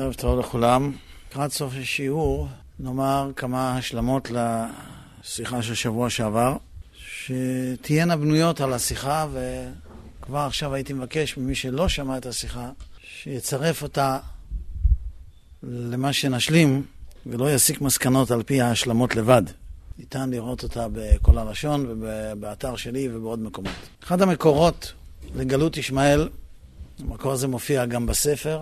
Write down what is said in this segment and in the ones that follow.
ערב טוב לכולם. לקראת סוף השיעור נאמר כמה השלמות לשיחה של שבוע שעבר, שתהיינה בנויות על השיחה, וכבר עכשיו הייתי מבקש ממי שלא שמע את השיחה, שיצרף אותה למה שנשלים, ולא יסיק מסקנות על פי ההשלמות לבד. ניתן לראות אותה בכל הלשון ובאתר שלי ובעוד מקומות. אחד המקורות לגלות ישמעאל, המקור הזה מופיע גם בספר,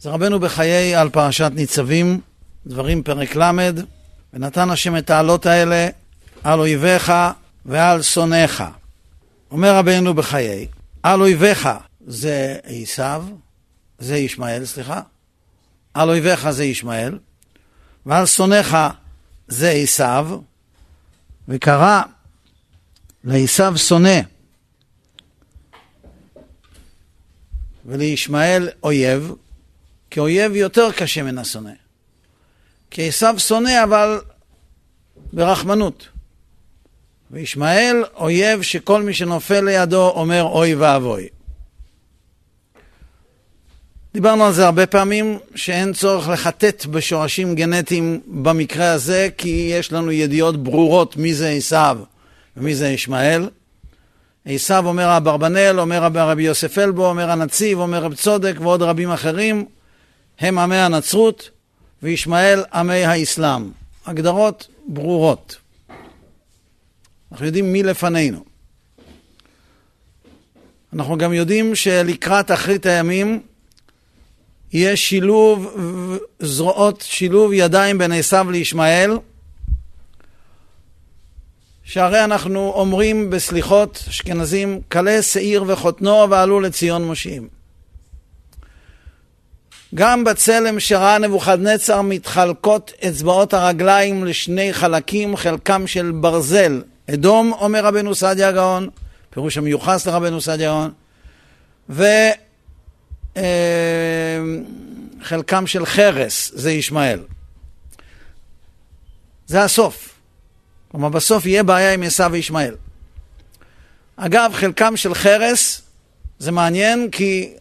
זה רבנו בחיי על פרשת ניצבים, דברים פרק ל', ונתן השם את העלות האלה על אויביך ועל שונאיך. אומר רבנו בחיי, על אויביך זה עשיו, זה ישמעאל, סליחה, על אויביך זה ישמעאל, ועל שונאיך זה עשיו, וקרא לעשיו שונא ולישמעאל אויב, כי יותר קשה מן השונא. כי עשיו שונא אבל ברחמנות. וישמעאל אויב שכל מי שנופל לידו אומר אוי ואבוי. דיברנו על זה הרבה פעמים, שאין צורך לחטט בשורשים גנטיים במקרה הזה, כי יש לנו ידיעות ברורות מי זה עשיו ומי זה ישמעאל. עשיו אומר אברבנאל, אומר רבי יוסף אלבו, אומר הנציב, אומר רב צודק ועוד רבים אחרים, הם עמי הנצרות וישמעאל עמי האסלאם. הגדרות ברורות. אנחנו יודעים מי לפנינו. אנחנו גם יודעים שלקראת אחרית הימים יהיה שילוב זרועות, שילוב ידיים בין עשיו לישמעאל, שהרי אנחנו אומרים בסליחות אשכנזים, כלה שעיר וחותנו ועלו לציון מושיעים. גם בצלם שראה נבוכדנצר מתחלקות אצבעות הרגליים לשני חלקים, חלקם של ברזל. אדום, אומר רבנו סעדיה גאון, פירוש המיוחס לרבנו סעדיה גאון, וחלקם של חרס, זה ישמעאל. זה הסוף. כלומר, בסוף יהיה בעיה עם עשיו וישמעאל. אגב, חלקם של חרס, זה מעניין כי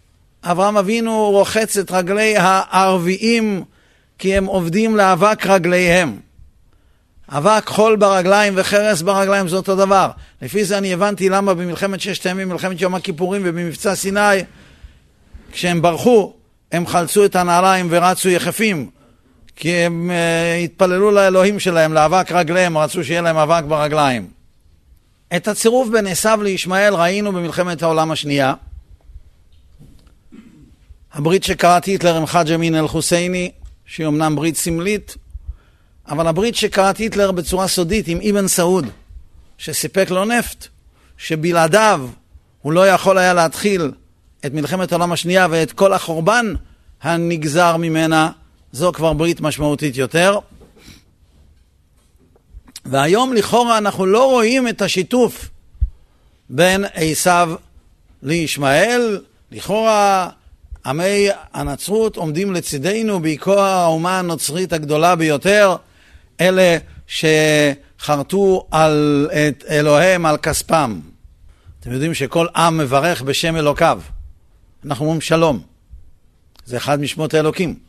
אברהם אבינו רוחץ את רגלי הערביים כי הם עובדים לאבק רגליהם. אבק חול ברגליים וחרס ברגליים זה אותו דבר. לפי זה אני הבנתי למה במלחמת ששת הימים, מלחמת יום הכיפורים ובמבצע סיני, כשהם ברחו, הם חלצו את הנעליים ורצו יחפים. כי הם uh, התפללו לאלוהים שלהם, לאבק רגליהם, רצו שיהיה להם אבק ברגליים. את הצירוף בין עשיו לישמעאל ראינו במלחמת העולם השנייה. הברית שקראת היטלר עם חאג' אמין אל-חוסייני, שהיא אמנם ברית סמלית, אבל הברית שקראת היטלר בצורה סודית עם אבן סעוד, שסיפק לו נפט, שבלעדיו הוא לא יכול היה להתחיל את מלחמת העולם השנייה ואת כל החורבן הנגזר ממנה, זו כבר ברית משמעותית יותר. והיום לכאורה אנחנו לא רואים את השיתוף בין עשיו לישמעאל, לכאורה עמי הנצרות עומדים לצידנו בעיקר האומה הנוצרית הגדולה ביותר, אלה שחרטו על, את אלוהיהם על כספם. אתם יודעים שכל עם מברך בשם אלוקיו. אנחנו אומרים שלום. זה אחד משמות האלוקים.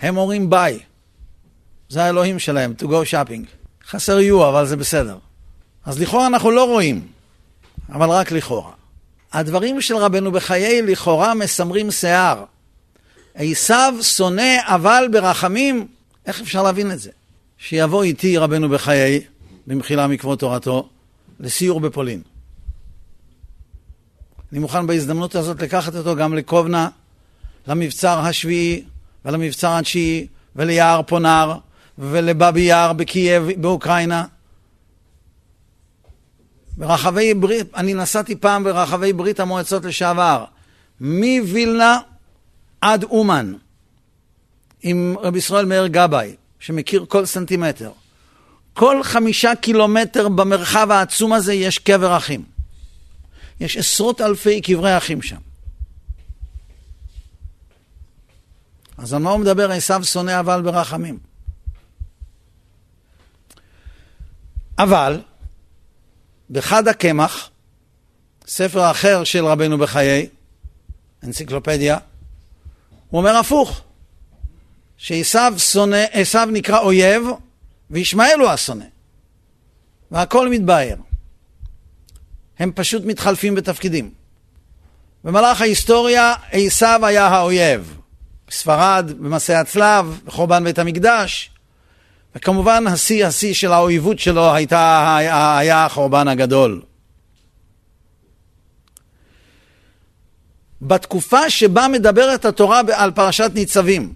הם אומרים ביי. זה האלוהים שלהם, to go shopping. חסר יהיו, אבל זה בסדר. אז לכאורה אנחנו לא רואים, אבל רק לכאורה. הדברים של רבנו בחיי לכאורה מסמרים שיער. עשיו שונא אבל ברחמים, איך אפשר להבין את זה? שיבוא איתי רבנו בחיי, במחילה מכבוד תורתו, לסיור בפולין. אני מוכן בהזדמנות הזאת לקחת אותו גם לקובנה, למבצר השביעי ולמבצר התשיעי וליער פונר ולבאבי יער בקייב באוקראינה. ברחבי ברית, אני נסעתי פעם ברחבי ברית המועצות לשעבר, מווילנה עד אומן, עם רבי ישראל מאיר גבאי, שמכיר כל סנטימטר. כל חמישה קילומטר במרחב העצום הזה יש קבר אחים. יש עשרות אלפי קברי אחים שם. אז על מה הוא מדבר? עשיו שונא אבל ברחמים. אבל, בחד הקמח, ספר אחר של רבנו בחיי, אנציקלופדיה, הוא אומר הפוך. שעשו שונא, עשו נקרא אויב, וישמעאל הוא השונא. והכל מתבהר. הם פשוט מתחלפים בתפקידים. במהלך ההיסטוריה עשו היה האויב. בספרד, במסעי הצלב, בחורבן בית המקדש, וכמובן השיא השיא של האויבות שלו הייתה, היה החורבן הגדול. בתקופה שבה מדברת התורה על פרשת ניצבים,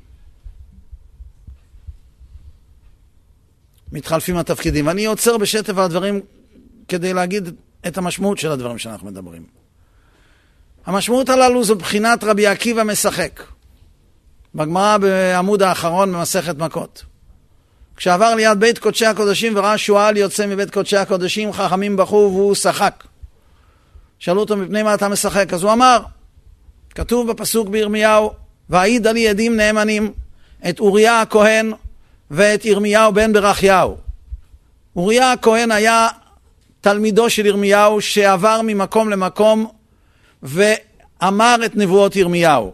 מתחלפים התפקידים. ואני עוצר בשטף הדברים כדי להגיד את המשמעות של הדברים שאנחנו מדברים. המשמעות הללו זו בחינת רבי עקיבא משחק. בגמרא בעמוד האחרון במסכת מכות. כשעבר ליד בית קודשי הקודשים וראה שועל יוצא מבית קודשי הקודשים, חכמים בכו והוא שחק. שאלו אותו מפני מה אתה משחק? אז הוא אמר, כתוב בפסוק בירמיהו, והעיד לי עדים נאמנים את אוריה הכהן ואת ירמיהו בן ברכיהו. אוריה הכהן היה תלמידו של ירמיהו שעבר ממקום למקום ואמר את נבואות ירמיהו.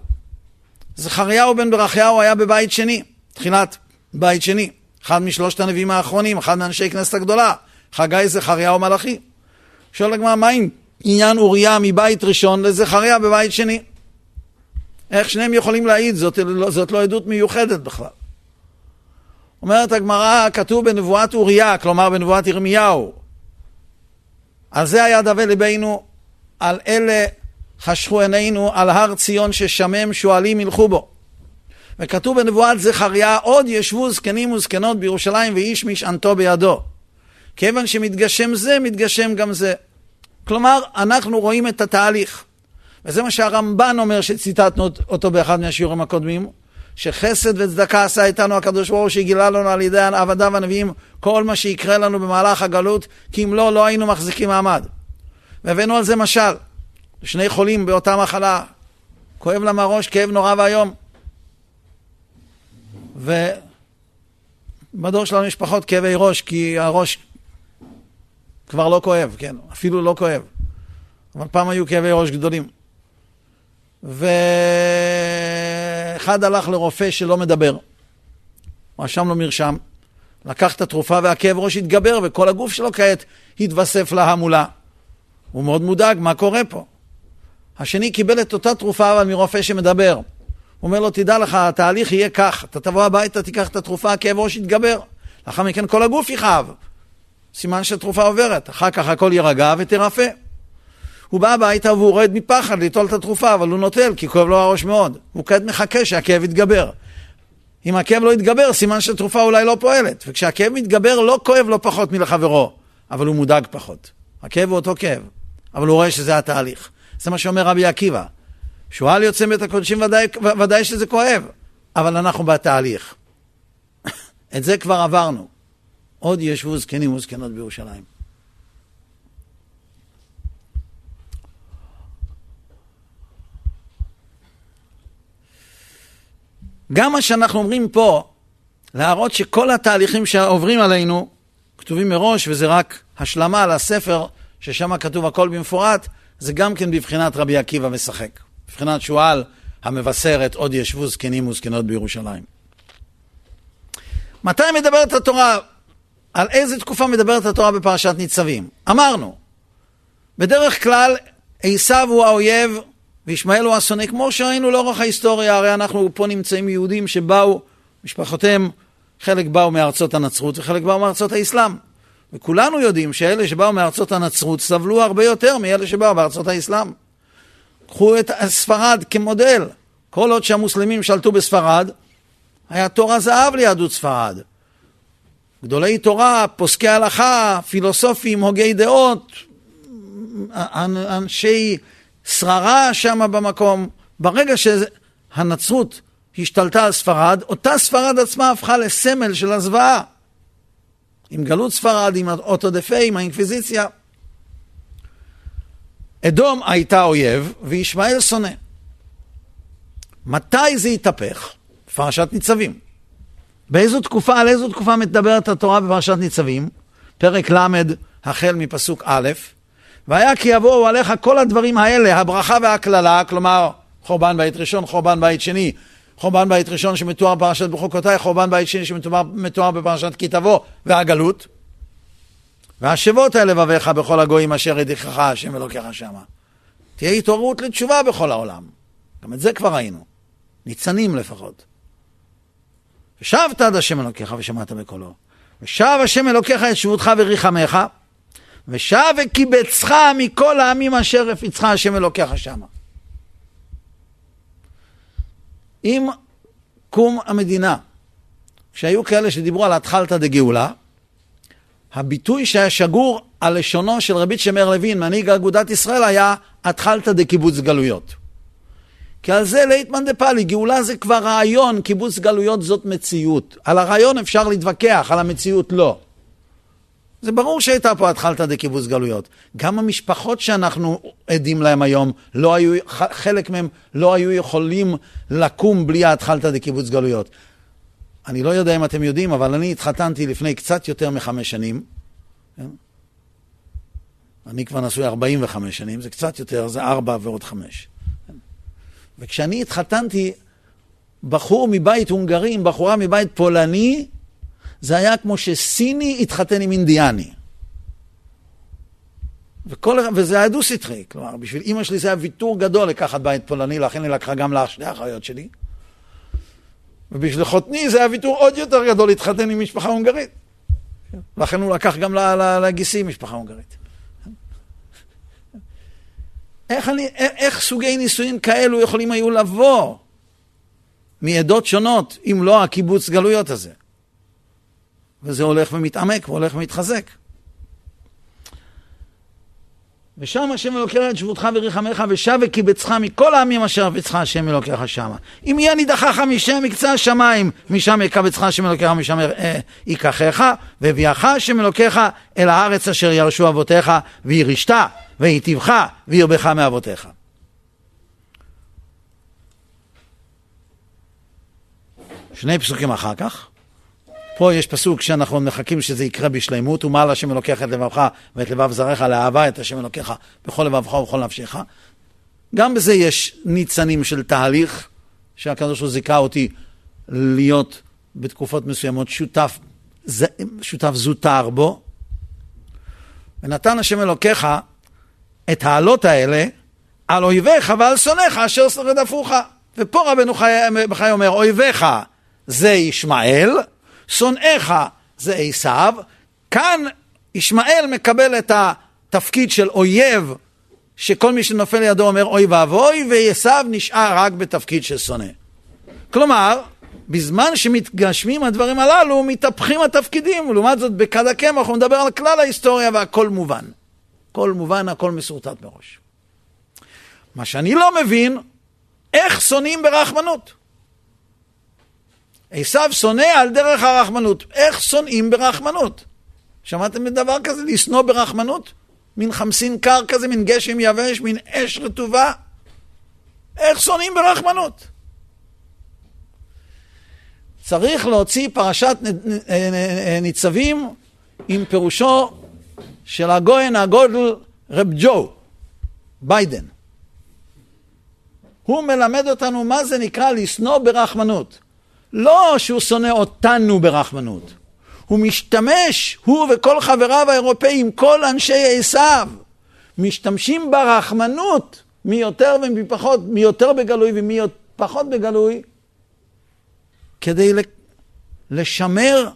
זכריהו בן ברכיהו היה בבית שני, תחילת בית שני. אחד משלושת הנביאים האחרונים, אחד מאנשי כנסת הגדולה, חגי זכריהו מלאכי. שואל הגמרא, מה עם עניין אוריה מבית ראשון לזכריה בבית שני? איך שניהם יכולים להעיד? זאת, זאת לא עדות מיוחדת בכלל. אומרת הגמרא, כתוב בנבואת אוריה, כלומר בנבואת ירמיהו. על זה היה דווה ליבנו, על אלה חשכו עינינו, על הר ציון ששמם שועלים ילכו בו. וכתוב בנבואת זכריה, עוד ישבו זקנים וזקנות בירושלים ואיש משענתו בידו. כיוון שמתגשם זה, מתגשם גם זה. כלומר, אנחנו רואים את התהליך. וזה מה שהרמב"ן אומר שציטטנו אותו באחד מהשיעורים הקודמים, שחסד וצדקה עשה איתנו הקדוש ברוך הוא שגילה לנו על ידי עבדיו הנביאים כל מה שיקרה לנו במהלך הגלות, כי אם לא, לא היינו מחזיקים מעמד. והבאנו על זה משל, שני חולים באותה מחלה, כואב להם הראש, כאב נורא ואיום. ובדור שלנו יש פחות כאבי ראש, כי הראש כבר לא כואב, כן, אפילו לא כואב. אבל פעם היו כאבי ראש גדולים. ואחד הלך לרופא שלא מדבר. רשם לו מרשם, לקח את התרופה והכאב ראש התגבר וכל הגוף שלו כעת התווסף להמולה. הוא מאוד מודאג, מה קורה פה? השני קיבל את אותה תרופה אבל מרופא שמדבר. אומר לו, תדע לך, התהליך יהיה כך, אתה תבוא הביתה, תיקח את התרופה, הכאב ראש יתגבר. לאחר מכן כל הגוף יכאב. סימן שהתרופה עוברת, אחר כך הכל יירגע ותרפא. הוא בא הביתה והוא רועד מפחד ליטול את התרופה, אבל הוא נוטל כי כואב לו הראש מאוד. הוא כעת מחכה שהכאב יתגבר. אם הכאב לא יתגבר, סימן שהתרופה אולי לא פועלת. וכשהכאב מתגבר, לא כואב לא פחות מלחברו, אבל הוא מודאג פחות. הכאב הוא אותו כאב, אבל הוא רואה שזה התהליך. זה מה שאומר רבי עקיבא. שועל יוצא מבית הקודשים ודאי, ודאי שזה כואב, אבל אנחנו בתהליך. את זה כבר עברנו. עוד ישבו זקנים וזקנות בירושלים. גם מה שאנחנו אומרים פה, להראות שכל התהליכים שעוברים עלינו כתובים מראש, וזה רק השלמה לספר, ששם כתוב הכל במפורט, זה גם כן בבחינת רבי עקיבא משחק. בבחינת שועל המבשרת עוד ישבו זקנים וזקנות בירושלים. מתי מדברת התורה? על איזה תקופה מדברת התורה בפרשת ניצבים? אמרנו, בדרך כלל עשיו הוא האויב וישמעאל הוא השונא, כמו שראינו לאורך ההיסטוריה, הרי אנחנו פה נמצאים יהודים שבאו, משפחותיהם, חלק באו מארצות הנצרות וחלק באו מארצות האסלאם. וכולנו יודעים שאלה שבאו מארצות הנצרות סבלו הרבה יותר מאלה שבאו מארצות האסלאם. קחו את ספרד כמודל. כל עוד שהמוסלמים שלטו בספרד, היה תור הזהב ליהדות ספרד. גדולי תורה, פוסקי הלכה, פילוסופים, הוגי דעות, אנשי שררה שם במקום. ברגע שהנצרות השתלטה על ספרד, אותה ספרד עצמה הפכה לסמל של הזוועה. עם גלות ספרד, עם אוטודפה, עם האינקוויזיציה. אדום הייתה אויב וישמעאל שונא. מתי זה התהפך? פרשת ניצבים. באיזו תקופה, על איזו תקופה מדברת התורה בפרשת ניצבים? פרק ל', החל מפסוק א', והיה כי יבואו עליך כל הדברים האלה, הברכה והקללה, כלומר חורבן בית ראשון, חורבן בית שני, חורבן בית ראשון שמתואר בפרשת בחוקותיי, חורבן בית שני שמתואר בפרשת כי תבוא והגלות. והשבות אל לבביך בכל הגויים אשר ידיחך השם אלוקיך שמה. תהיה התעוררות לתשובה בכל העולם. גם את זה כבר ראינו. ניצנים לפחות. ושבת עד השם אלוקיך ושמעת בקולו. ושב השם אלוקיך את שבותך וריחמך, ושב וקיבצך מכל העמים אשר הפיצך השם אלוקיך שמה. עם קום המדינה, כשהיו כאלה שדיברו על התחלתא דגאולה, הביטוי שהיה שגור על לשונו של רבי שמר לוין, מנהיג אגודת ישראל, היה התחלתא דקיבוץ גלויות. כי על זה ליטמן דה פאלי, גאולה זה כבר רעיון, קיבוץ גלויות זאת מציאות. על הרעיון אפשר להתווכח, על המציאות לא. זה ברור שהייתה פה התחלתא דקיבוץ גלויות. גם המשפחות שאנחנו עדים להם היום, לא היו, חלק מהם לא היו יכולים לקום בלי התחלתא דקיבוץ גלויות. אני לא יודע אם אתם יודעים, אבל אני התחתנתי לפני קצת יותר מחמש שנים. כן? אני כבר נשוי 45 שנים, זה קצת יותר, זה ארבע ועוד חמש. כן? וכשאני התחתנתי, בחור מבית הונגרי עם בחורה מבית פולני, זה היה כמו שסיני התחתן עם אינדיאני. וכל, וזה היה דו-סטרי, כלומר, בשביל אימא שלי זה היה ויתור גדול לקחת בית פולני, לכן היא לקחה גם לאח שתי האחיות שלי. ובשביל חותני זה היה ויתור עוד יותר גדול להתחתן עם משפחה הונגרית. לכן הוא לקח גם לגיסי משפחה הונגרית. איך, אני, איך סוגי נישואין כאלו יכולים היו לבוא מעדות שונות, אם לא הקיבוץ גלויות הזה? וזה הולך ומתעמק והולך ומתחזק. ושם השם אלוקיך את שבותך וריחמך ושב וקיבצך מכל העמים אשר הפיצך השם אלוקיך שמה. אם יהיה נידחך משם מקצה השמיים, משם יקבצך השם אלוקיך משם אה, ייקחך, והביאך השם אלוקיך אל הארץ אשר ירשו אבותיך, וירישת, ויטיבך, וירבך מאבותיך. שני פסוקים אחר כך. פה יש פסוק שאנחנו מחכים שזה יקרה בשלימות, ומעל השם אלוקיך את לבבך ואת לבב זרעך לאהבה את השם אלוקיך בכל לבבך ובכל נפשך. גם בזה יש ניצנים של תהליך, שהקדוש ברוך הוא זיכה אותי להיות בתקופות מסוימות שותף, שותף זוטר בו. ונתן השם אלוקיך את העלות האלה על אויביך ועל שונאיך אשר רדפוך. ופה רבנו חי אומר, אויביך זה ישמעאל, שונאיך זה עשיו, כאן ישמעאל מקבל את התפקיד של אויב, שכל מי שנופל לידו אומר אוי ואבוי, ועשיו נשאר רק בתפקיד של שונא. כלומר, בזמן שמתגשמים הדברים הללו, מתהפכים התפקידים, ולעומת זאת בכד הקמח הוא מדבר על כלל ההיסטוריה והכל מובן. הכל מובן, הכל מסורטט מראש. מה שאני לא מבין, איך שונאים ברחמנות? עשיו שונא על דרך הרחמנות. איך שונאים ברחמנות? שמעתם בדבר כזה? לשנוא ברחמנות? מין חמסין קר כזה, מין גשם יבש, מין אש רטובה? איך שונאים ברחמנות? צריך להוציא פרשת ניצבים עם פירושו של הגויין הגודל רב ג'ו, ביידן. הוא מלמד אותנו מה זה נקרא לשנוא ברחמנות. לא שהוא שונא אותנו ברחמנות. הוא משתמש, הוא וכל חבריו האירופאים, כל אנשי עשיו, משתמשים ברחמנות מי יותר ומי פחות, מי יותר בגלוי ומי פחות בגלוי, כדי לשמר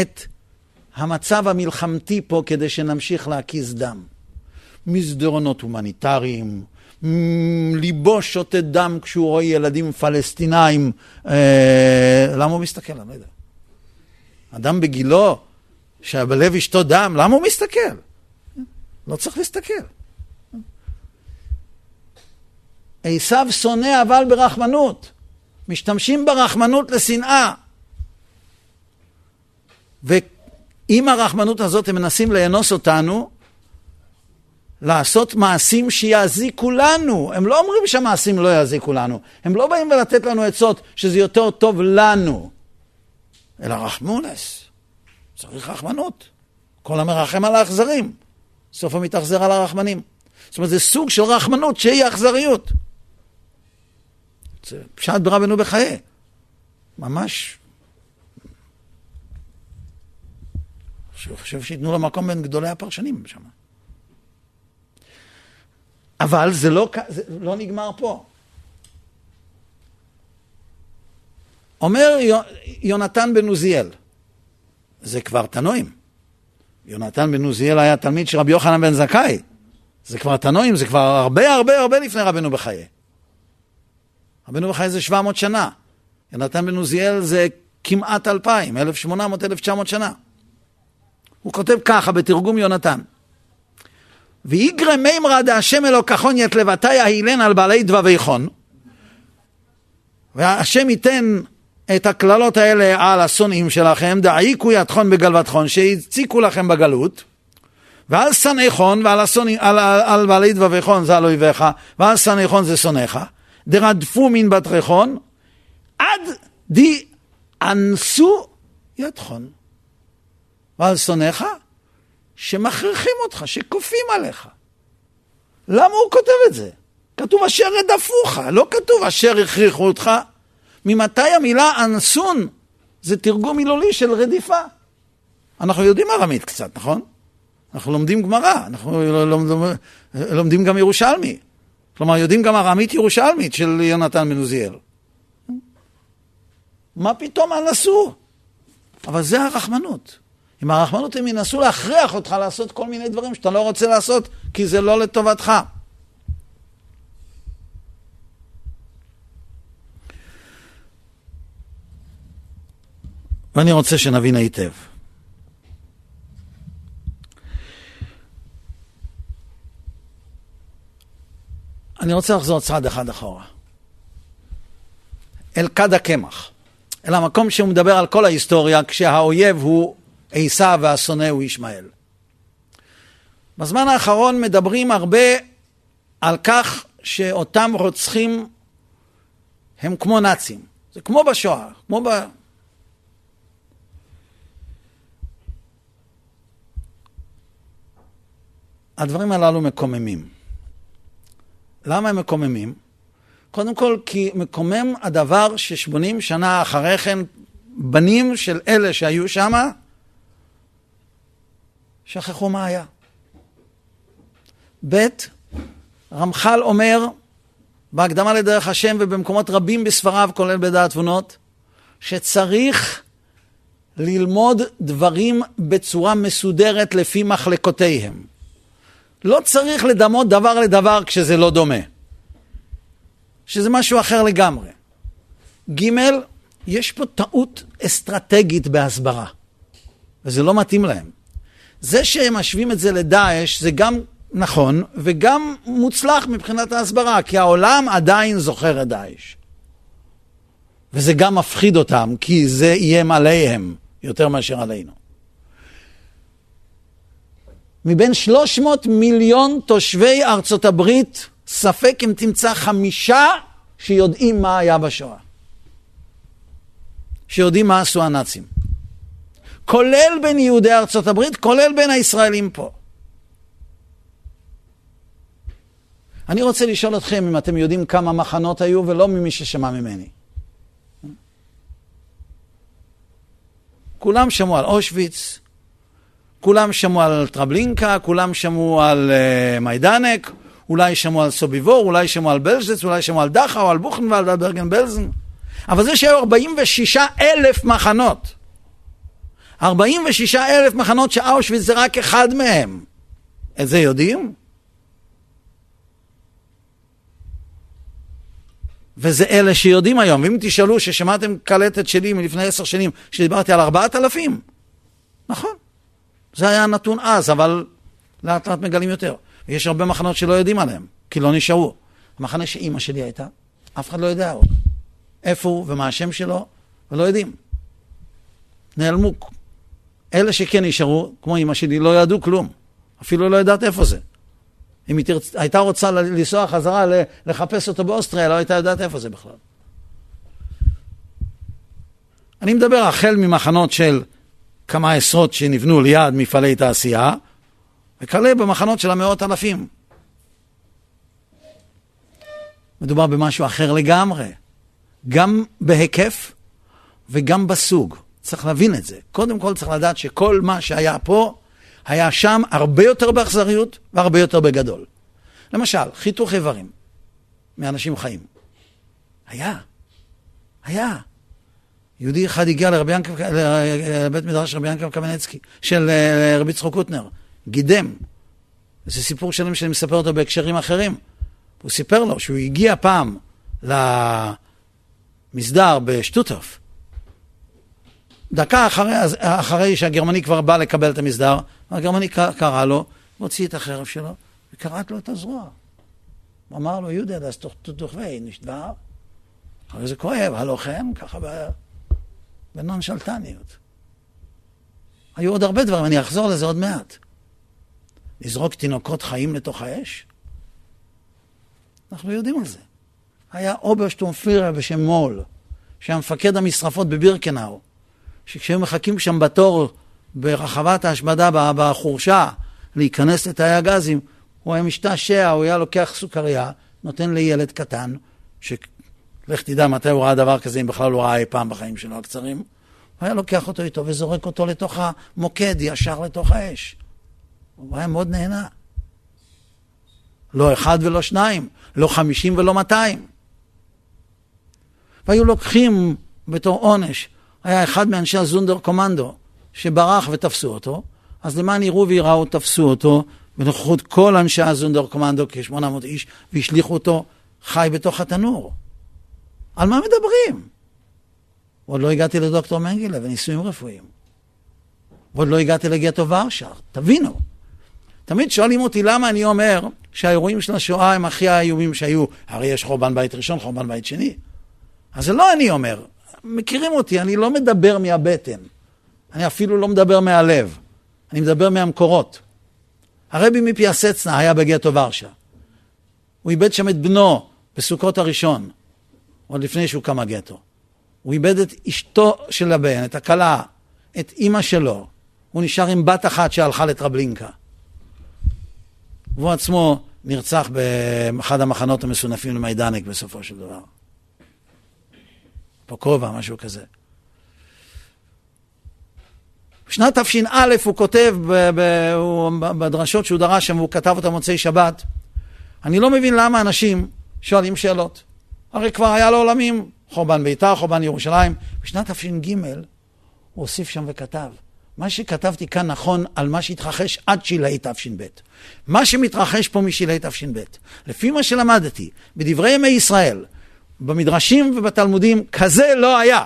את המצב המלחמתי פה כדי שנמשיך להקיז דם. מסדרונות הומניטריים, ליבו שותת דם כשהוא רואה ילדים פלסטינאים. אה, למה הוא מסתכל? אני לא יודע. אדם בגילו, שבלב אשתו דם, למה הוא מסתכל? לא צריך להסתכל. עשיו שונא אבל ברחמנות. משתמשים ברחמנות לשנאה. ועם הרחמנות הזאת הם מנסים לאנוס אותנו, לעשות מעשים שיזיקו לנו. הם לא אומרים שהמעשים לא יזיקו לנו. הם לא באים לתת לנו עצות שזה יותר טוב לנו. אלא רחמונס. צריך רחמנות. כל המרחם על האכזרים, סופו מתאכזר על הרחמנים. זאת אומרת, זה סוג של רחמנות שהיא אכזריות. זה פשט ברבנו בחיי. ממש. אני חושב שייתנו לו מקום בין גדולי הפרשנים שם. אבל זה לא, זה לא נגמר פה. אומר יונתן בן עוזיאל, זה כבר תנועים. יונתן בן עוזיאל היה תלמיד של רבי יוחנן בן זכאי. זה כבר תנועים, זה כבר הרבה הרבה הרבה לפני רבנו בחיי. רבנו בחיי זה 700 שנה. יונתן בן עוזיאל זה כמעט 2,000, 1,800, 1,900 שנה. הוא כותב ככה בתרגום יונתן: ויגרא מימרא דהשם אלוקחון ית לבתי ההילן על בעלי דבבי חון והשם ייתן את הקללות האלה על השונאים שלכם, דעיקו ידחון בגלבתחון, שהציקו לכם בגלות, ועל שנאי חון ועל השונאים, על, על, על בעלי דבבי חון זה על אויביך, ועל שנאי חון זה שונאיך, דרדפו מן בתריכון, עד די אנסו ידחון. ועל שונאיך, שמכריחים אותך, שכופים עליך. למה הוא כותב את זה? כתוב אשר רדפוך, לא כתוב אשר הכריחו אותך. ממתי המילה אנסון זה תרגום מילולי של רדיפה? אנחנו יודעים ארמית קצת, נכון? אנחנו לומדים גמרא, אנחנו לומדים, לומדים גם ירושלמי. כלומר, יודעים גם ארמית ירושלמית של יונתן בן עוזיאל. מה פתאום אנסו? אבל זה הרחמנות. עם הרחמנות הם ינסו להכריח אותך לעשות כל מיני דברים שאתה לא רוצה לעשות, כי זה לא לטובתך. ואני רוצה שנבין היטב. אני רוצה לחזור צעד אחד אחורה. אל כד הקמח. אל המקום שהוא מדבר על כל ההיסטוריה, כשהאויב הוא עשיו והשונא הוא ישמעאל. בזמן האחרון מדברים הרבה על כך שאותם רוצחים הם כמו נאצים. זה כמו בשואה, כמו ב... הדברים הללו מקוממים. למה הם מקוממים? קודם כל, כי מקומם הדבר ששמונים שנה אחרי כן, בנים של אלה שהיו שם, שכחו מה היה. ב', רמח"ל אומר, בהקדמה לדרך השם ובמקומות רבים בספריו, כולל בדעת תבונות, שצריך ללמוד דברים בצורה מסודרת לפי מחלקותיהם. לא צריך לדמות דבר לדבר כשזה לא דומה. שזה משהו אחר לגמרי. ג', יש פה טעות אסטרטגית בהסברה, וזה לא מתאים להם. זה שהם משווים את זה לדאעש זה גם נכון וגם מוצלח מבחינת ההסברה, כי העולם עדיין זוכר את דאעש. וזה גם מפחיד אותם, כי זה איים עליהם יותר מאשר עלינו. מבין 300 מיליון תושבי ארצות הברית, ספק אם תמצא חמישה שיודעים מה היה בשואה. שיודעים מה עשו הנאצים. כולל בין יהודי ארצות הברית, כולל בין הישראלים פה. אני רוצה לשאול אתכם אם אתם יודעים כמה מחנות היו ולא ממי ששמע ממני. כולם שמעו על אושוויץ, כולם שמעו על טרבלינקה, כולם שמעו על uh, מיידנק, אולי שמעו על סוביבור, אולי שמעו על בלז'ץ, אולי שמעו על דכאו, על בוכנוולד, על ברגן בלזן. אבל זה שהיו 46 אלף מחנות. 46 אלף מחנות שאושוויץ זה רק אחד מהם. את זה יודעים? וזה אלה שיודעים היום. ואם תשאלו ששמעתם קלטת שלי מלפני עשר שנים, שדיברתי על ארבעת אלפים, נכון. זה היה הנתון אז, אבל לאט לאט מגלים יותר. יש הרבה מחנות שלא יודעים עליהם, כי לא נשארו. המחנה שאימא שלי הייתה, אף אחד לא יודע. איפה הוא ומה השם שלו, ולא יודעים. נעלמו. אלה שכן נשארו, כמו אימא שלי, לא ידעו כלום. אפילו לא יודעת איפה זה. אם היא תרצ... הייתה רוצה לנסוע חזרה לחפש אותו באוסטריה, לא הייתה יודעת איפה זה בכלל. אני מדבר החל ממחנות של כמה עשרות שנבנו ליד מפעלי תעשייה, וכלה במחנות של המאות אלפים. מדובר במשהו אחר לגמרי. גם בהיקף וגם בסוג. צריך להבין את זה. קודם כל צריך לדעת שכל מה שהיה פה, היה שם הרבה יותר באכזריות והרבה יותר בגדול. למשל, חיתוך איברים מאנשים חיים. היה. היה. יהודי אחד הגיע לרבי ינקב, לבית מדרש רבי ינקב קמנצקי, של אה, רבי צחוק קוטנר, גידם. זה סיפור שלם שאני מספר אותו בהקשרים אחרים. הוא סיפר לו שהוא הגיע פעם למסדר בשטוטוף, דקה אחרי, אחרי שהגרמני כבר בא לקבל את המסדר, הגרמני קרא לו, הוציא את החרב שלו, וקראת לו את הזרוע. הוא אמר לו, יהודה, das tut נשדבר. הרי זה כואב, הלא כן, ככה בנונשלטניות. היו עוד הרבה דברים, אני אחזור לזה עוד מעט. לזרוק תינוקות חיים לתוך האש? אנחנו יודעים על זה. היה אוברשטומפירר בשם מול, שהיה מפקד המשרפות בבירקנאו, שכשהם מחכים שם בתור ברחבת ההשמדה בחורשה להיכנס לתאי הגזים, הוא היה משתעשע, הוא היה לוקח סוכריה, נותן לילד קטן, שלך תדע מתי הוא ראה דבר כזה, אם בכלל הוא ראה אי פעם בחיים שלו הקצרים, הוא היה לוקח אותו איתו וזורק אותו לתוך המוקד, ישר לתוך האש. הוא היה מאוד נהנה. לא אחד ולא שניים, לא חמישים ולא מאתיים. והיו לוקחים בתור עונש היה אחד מאנשי הזונדר קומנדו שברח ותפסו אותו, אז למען יראו וייראו תפסו אותו בנוכחות כל אנשי הזונדר קומנדו, כ-800 איש, והשליכו אותו חי בתוך התנור. על מה מדברים? עוד לא הגעתי לדוקטור מנגילה וניסויים רפואיים. ועוד לא הגעתי לגטו ורשה, תבינו. תמיד שואלים אותי למה אני אומר שהאירועים של השואה הם הכי האיומים שהיו. הרי יש חורבן בית ראשון, חורבן בית שני. אז זה לא אני אומר, מכירים אותי, אני לא מדבר מהבטן. אני אפילו לא מדבר מהלב. אני מדבר מהמקורות. הרבי מפיאסצנה היה בגטו ורשה. הוא איבד שם את בנו בסוכות הראשון, עוד לפני שהוא קם הגטו. הוא איבד את אשתו של הבן, את הכלה, את אימא שלו. הוא נשאר עם בת אחת שהלכה לטרבלינקה. והוא עצמו נרצח באחד המחנות המסונפים למיידנק בסופו של דבר. פוקובה, משהו כזה. בשנת תש"א הוא כותב בדרשות שהוא דרש שם, והוא כתב אותה מוצאי שבת, אני לא מבין למה אנשים שואלים שאלות. הרי כבר היה לו עולמים, חורבן ביתר, חורבן ירושלים. בשנת תש"ג הוא הוסיף שם וכתב, מה שכתבתי כאן נכון על מה שהתרחש עד שלהי תש"ב. מה שמתרחש פה משלהי תש"ב, לפי מה שלמדתי בדברי ימי ישראל, במדרשים ובתלמודים, כזה לא היה.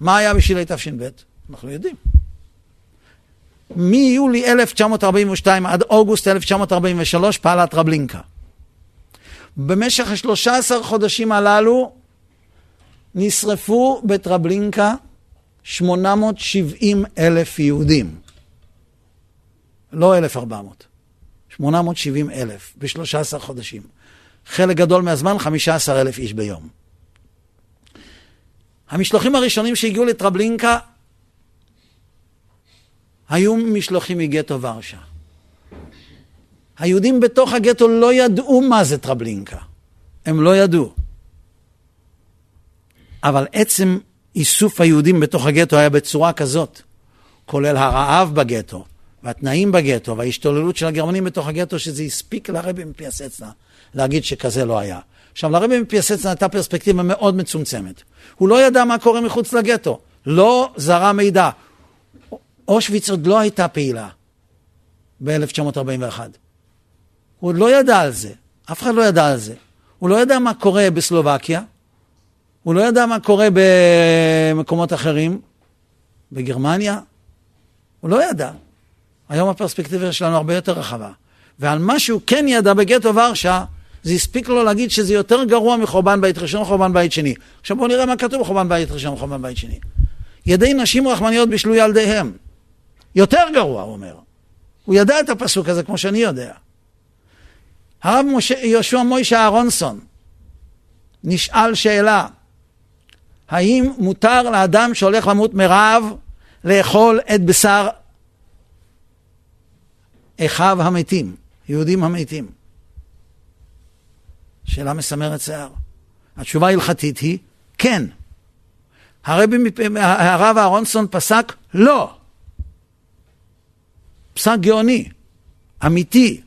מה היה בשלהי תש"ב? אנחנו יודעים. מיולי 1942 עד אוגוסט 1943 פעלה טרבלינקה. במשך השלושה עשר חודשים הללו נשרפו בטרבלינקה 870 אלף יהודים. לא 1,400, 870 אלף ב-13 חודשים. חלק גדול מהזמן 15 אלף איש ביום. המשלוחים הראשונים שהגיעו לטרבלינקה היו משלוחים מגטו ורשה. היהודים בתוך הגטו לא ידעו מה זה טרבלינקה. הם לא ידעו. אבל עצם איסוף היהודים בתוך הגטו היה בצורה כזאת, כולל הרעב בגטו, והתנאים בגטו, וההשתוללות של הגרמנים בתוך הגטו, שזה הספיק לרבי מפיאסצנה להגיד שכזה לא היה. עכשיו, לרבי מפיאסצנה הייתה פרספקטיבה מאוד מצומצמת. הוא לא ידע מה קורה מחוץ לגטו, לא זרה מידע. אושוויץ עוד לא הייתה פעילה ב-1941. הוא עוד לא ידע על זה, אף אחד לא ידע על זה. הוא לא ידע מה קורה בסלובקיה, הוא לא ידע מה קורה במקומות אחרים, בגרמניה, הוא לא ידע. היום הפרספקטיבה שלנו הרבה יותר רחבה. ועל מה שהוא כן ידע בגטו ורשה, זה הספיק לו להגיד שזה יותר גרוע מחורבן בית ראשון וחורבן בית שני. עכשיו בואו נראה מה כתוב בחורבן בית ראשון וחורבן בית שני. ידי נשים רחמניות בישלו ילדיהם. יותר גרוע, הוא אומר. הוא ידע את הפסוק הזה כמו שאני יודע. הרב משה, יהושע מוישה אהרונסון נשאל שאלה, האם מותר לאדם שהולך למות מרעב לאכול את בשר אחיו המתים, יהודים המתים? שאלה מסמרת שיער. התשובה ההלכתית היא, כן. הרבי, הרב אהרונסון פסק לא. פסק גאוני, אמיתי.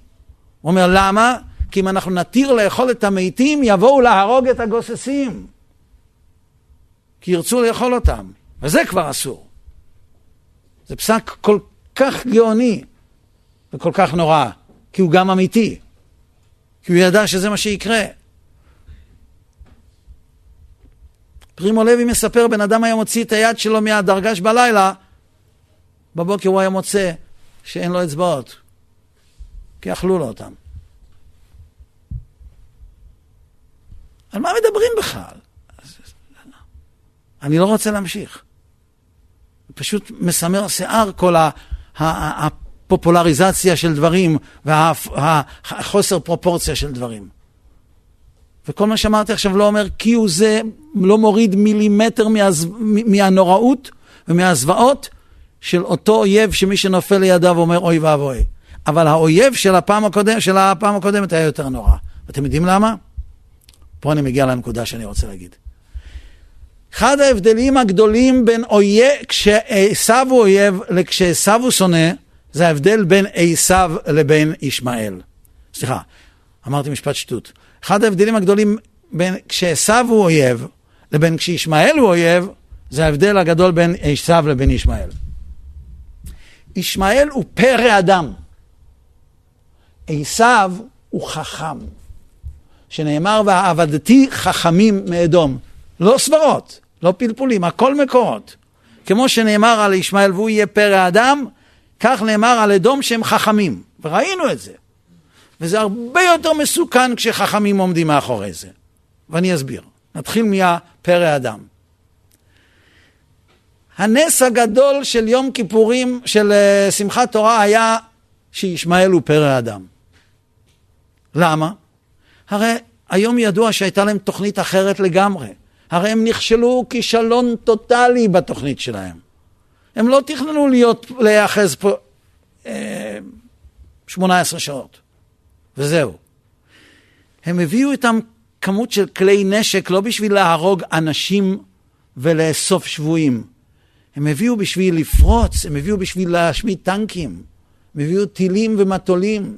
הוא אומר, למה? כי אם אנחנו נתיר לאכול את המתים, יבואו להרוג את הגוססים. כי ירצו לאכול אותם, וזה כבר אסור. זה פסק כל כך גאוני וכל כך נורא, כי הוא גם אמיתי. כי הוא ידע שזה מה שיקרה. פרימו לוי מספר, בן אדם היה מוציא את היד שלו מהדרגש בלילה, בבוקר הוא היה מוצא שאין לו אצבעות, כי אכלו לו אותם. על מה מדברים בכלל? אני לא רוצה להמשיך. פשוט מסמר שיער כל הפופולריזציה של דברים והחוסר פרופורציה של דברים. וכל מה שאמרתי עכשיו לא אומר כי הוא זה לא מוריד מילימטר מהז... מהנוראות ומהזוועות של אותו אויב שמי שנופל לידיו אומר אוי ואבוי. אבל האויב של הפעם, הקודם, של הפעם הקודמת היה יותר נורא. ואתם יודעים למה? פה אני מגיע לנקודה שאני רוצה להגיד. אחד ההבדלים הגדולים בין אויב, כשעשו הוא אויב לכשעשו הוא שונא, זה ההבדל בין עשו לבין ישמעאל. סליחה, אמרתי משפט שטות. אחד ההבדלים הגדולים בין כשעשו הוא אויב לבין כשישמעאל הוא אויב, זה ההבדל הגדול בין עשו לבין ישמעאל. ישמעאל הוא פרא אדם. עשו הוא חכם. שנאמר, ועבדתי חכמים מאדום. לא סברות, לא פלפולים, הכל מקורות. כמו שנאמר על ישמעאל והוא יהיה פרא אדם, כך נאמר על אדום שהם חכמים. וראינו את זה. וזה הרבה יותר מסוכן כשחכמים עומדים מאחורי זה. ואני אסביר. נתחיל מהפרא אדם. הנס הגדול של יום כיפורים, של uh, שמחת תורה, היה שישמעאל הוא פרא אדם. למה? הרי היום ידוע שהייתה להם תוכנית אחרת לגמרי. הרי הם נכשלו כישלון טוטאלי בתוכנית שלהם. הם לא תכננו להיות, להיאחז פה אה, 18 שעות, וזהו. הם הביאו איתם כמות של כלי נשק לא בשביל להרוג אנשים ולאסוף שבויים. הם הביאו בשביל לפרוץ, הם הביאו בשביל להשמיד טנקים, הם הביאו טילים ומטולים.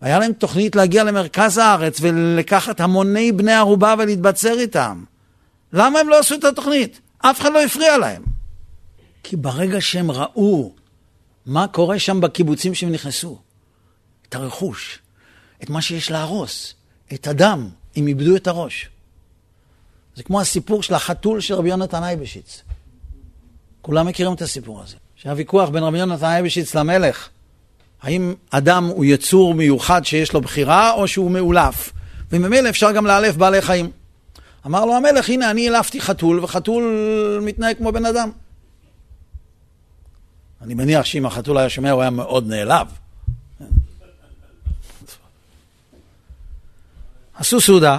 היה להם תוכנית להגיע למרכז הארץ ולקחת המוני בני ערובה ולהתבצר איתם. למה הם לא עשו את התוכנית? אף אחד לא הפריע להם. כי ברגע שהם ראו מה קורה שם בקיבוצים שהם נכנסו, את הרכוש, את מה שיש להרוס, את הדם, הם איבדו את הראש. זה כמו הסיפור של החתול של רבי יונתן אייבשיץ. כולם מכירים את הסיפור הזה. שהיה ויכוח בין רבי יונתן אייבשיץ למלך. האם אדם הוא יצור מיוחד שיש לו בחירה, או שהוא מאולף? וממילא אפשר גם לאלף בעלי חיים. אמר לו המלך, הנה, אני אלפתי חתול, וחתול מתנהג כמו בן אדם. אני מניח שאם החתול היה שומע, הוא היה מאוד נעלב. עשו סעודה,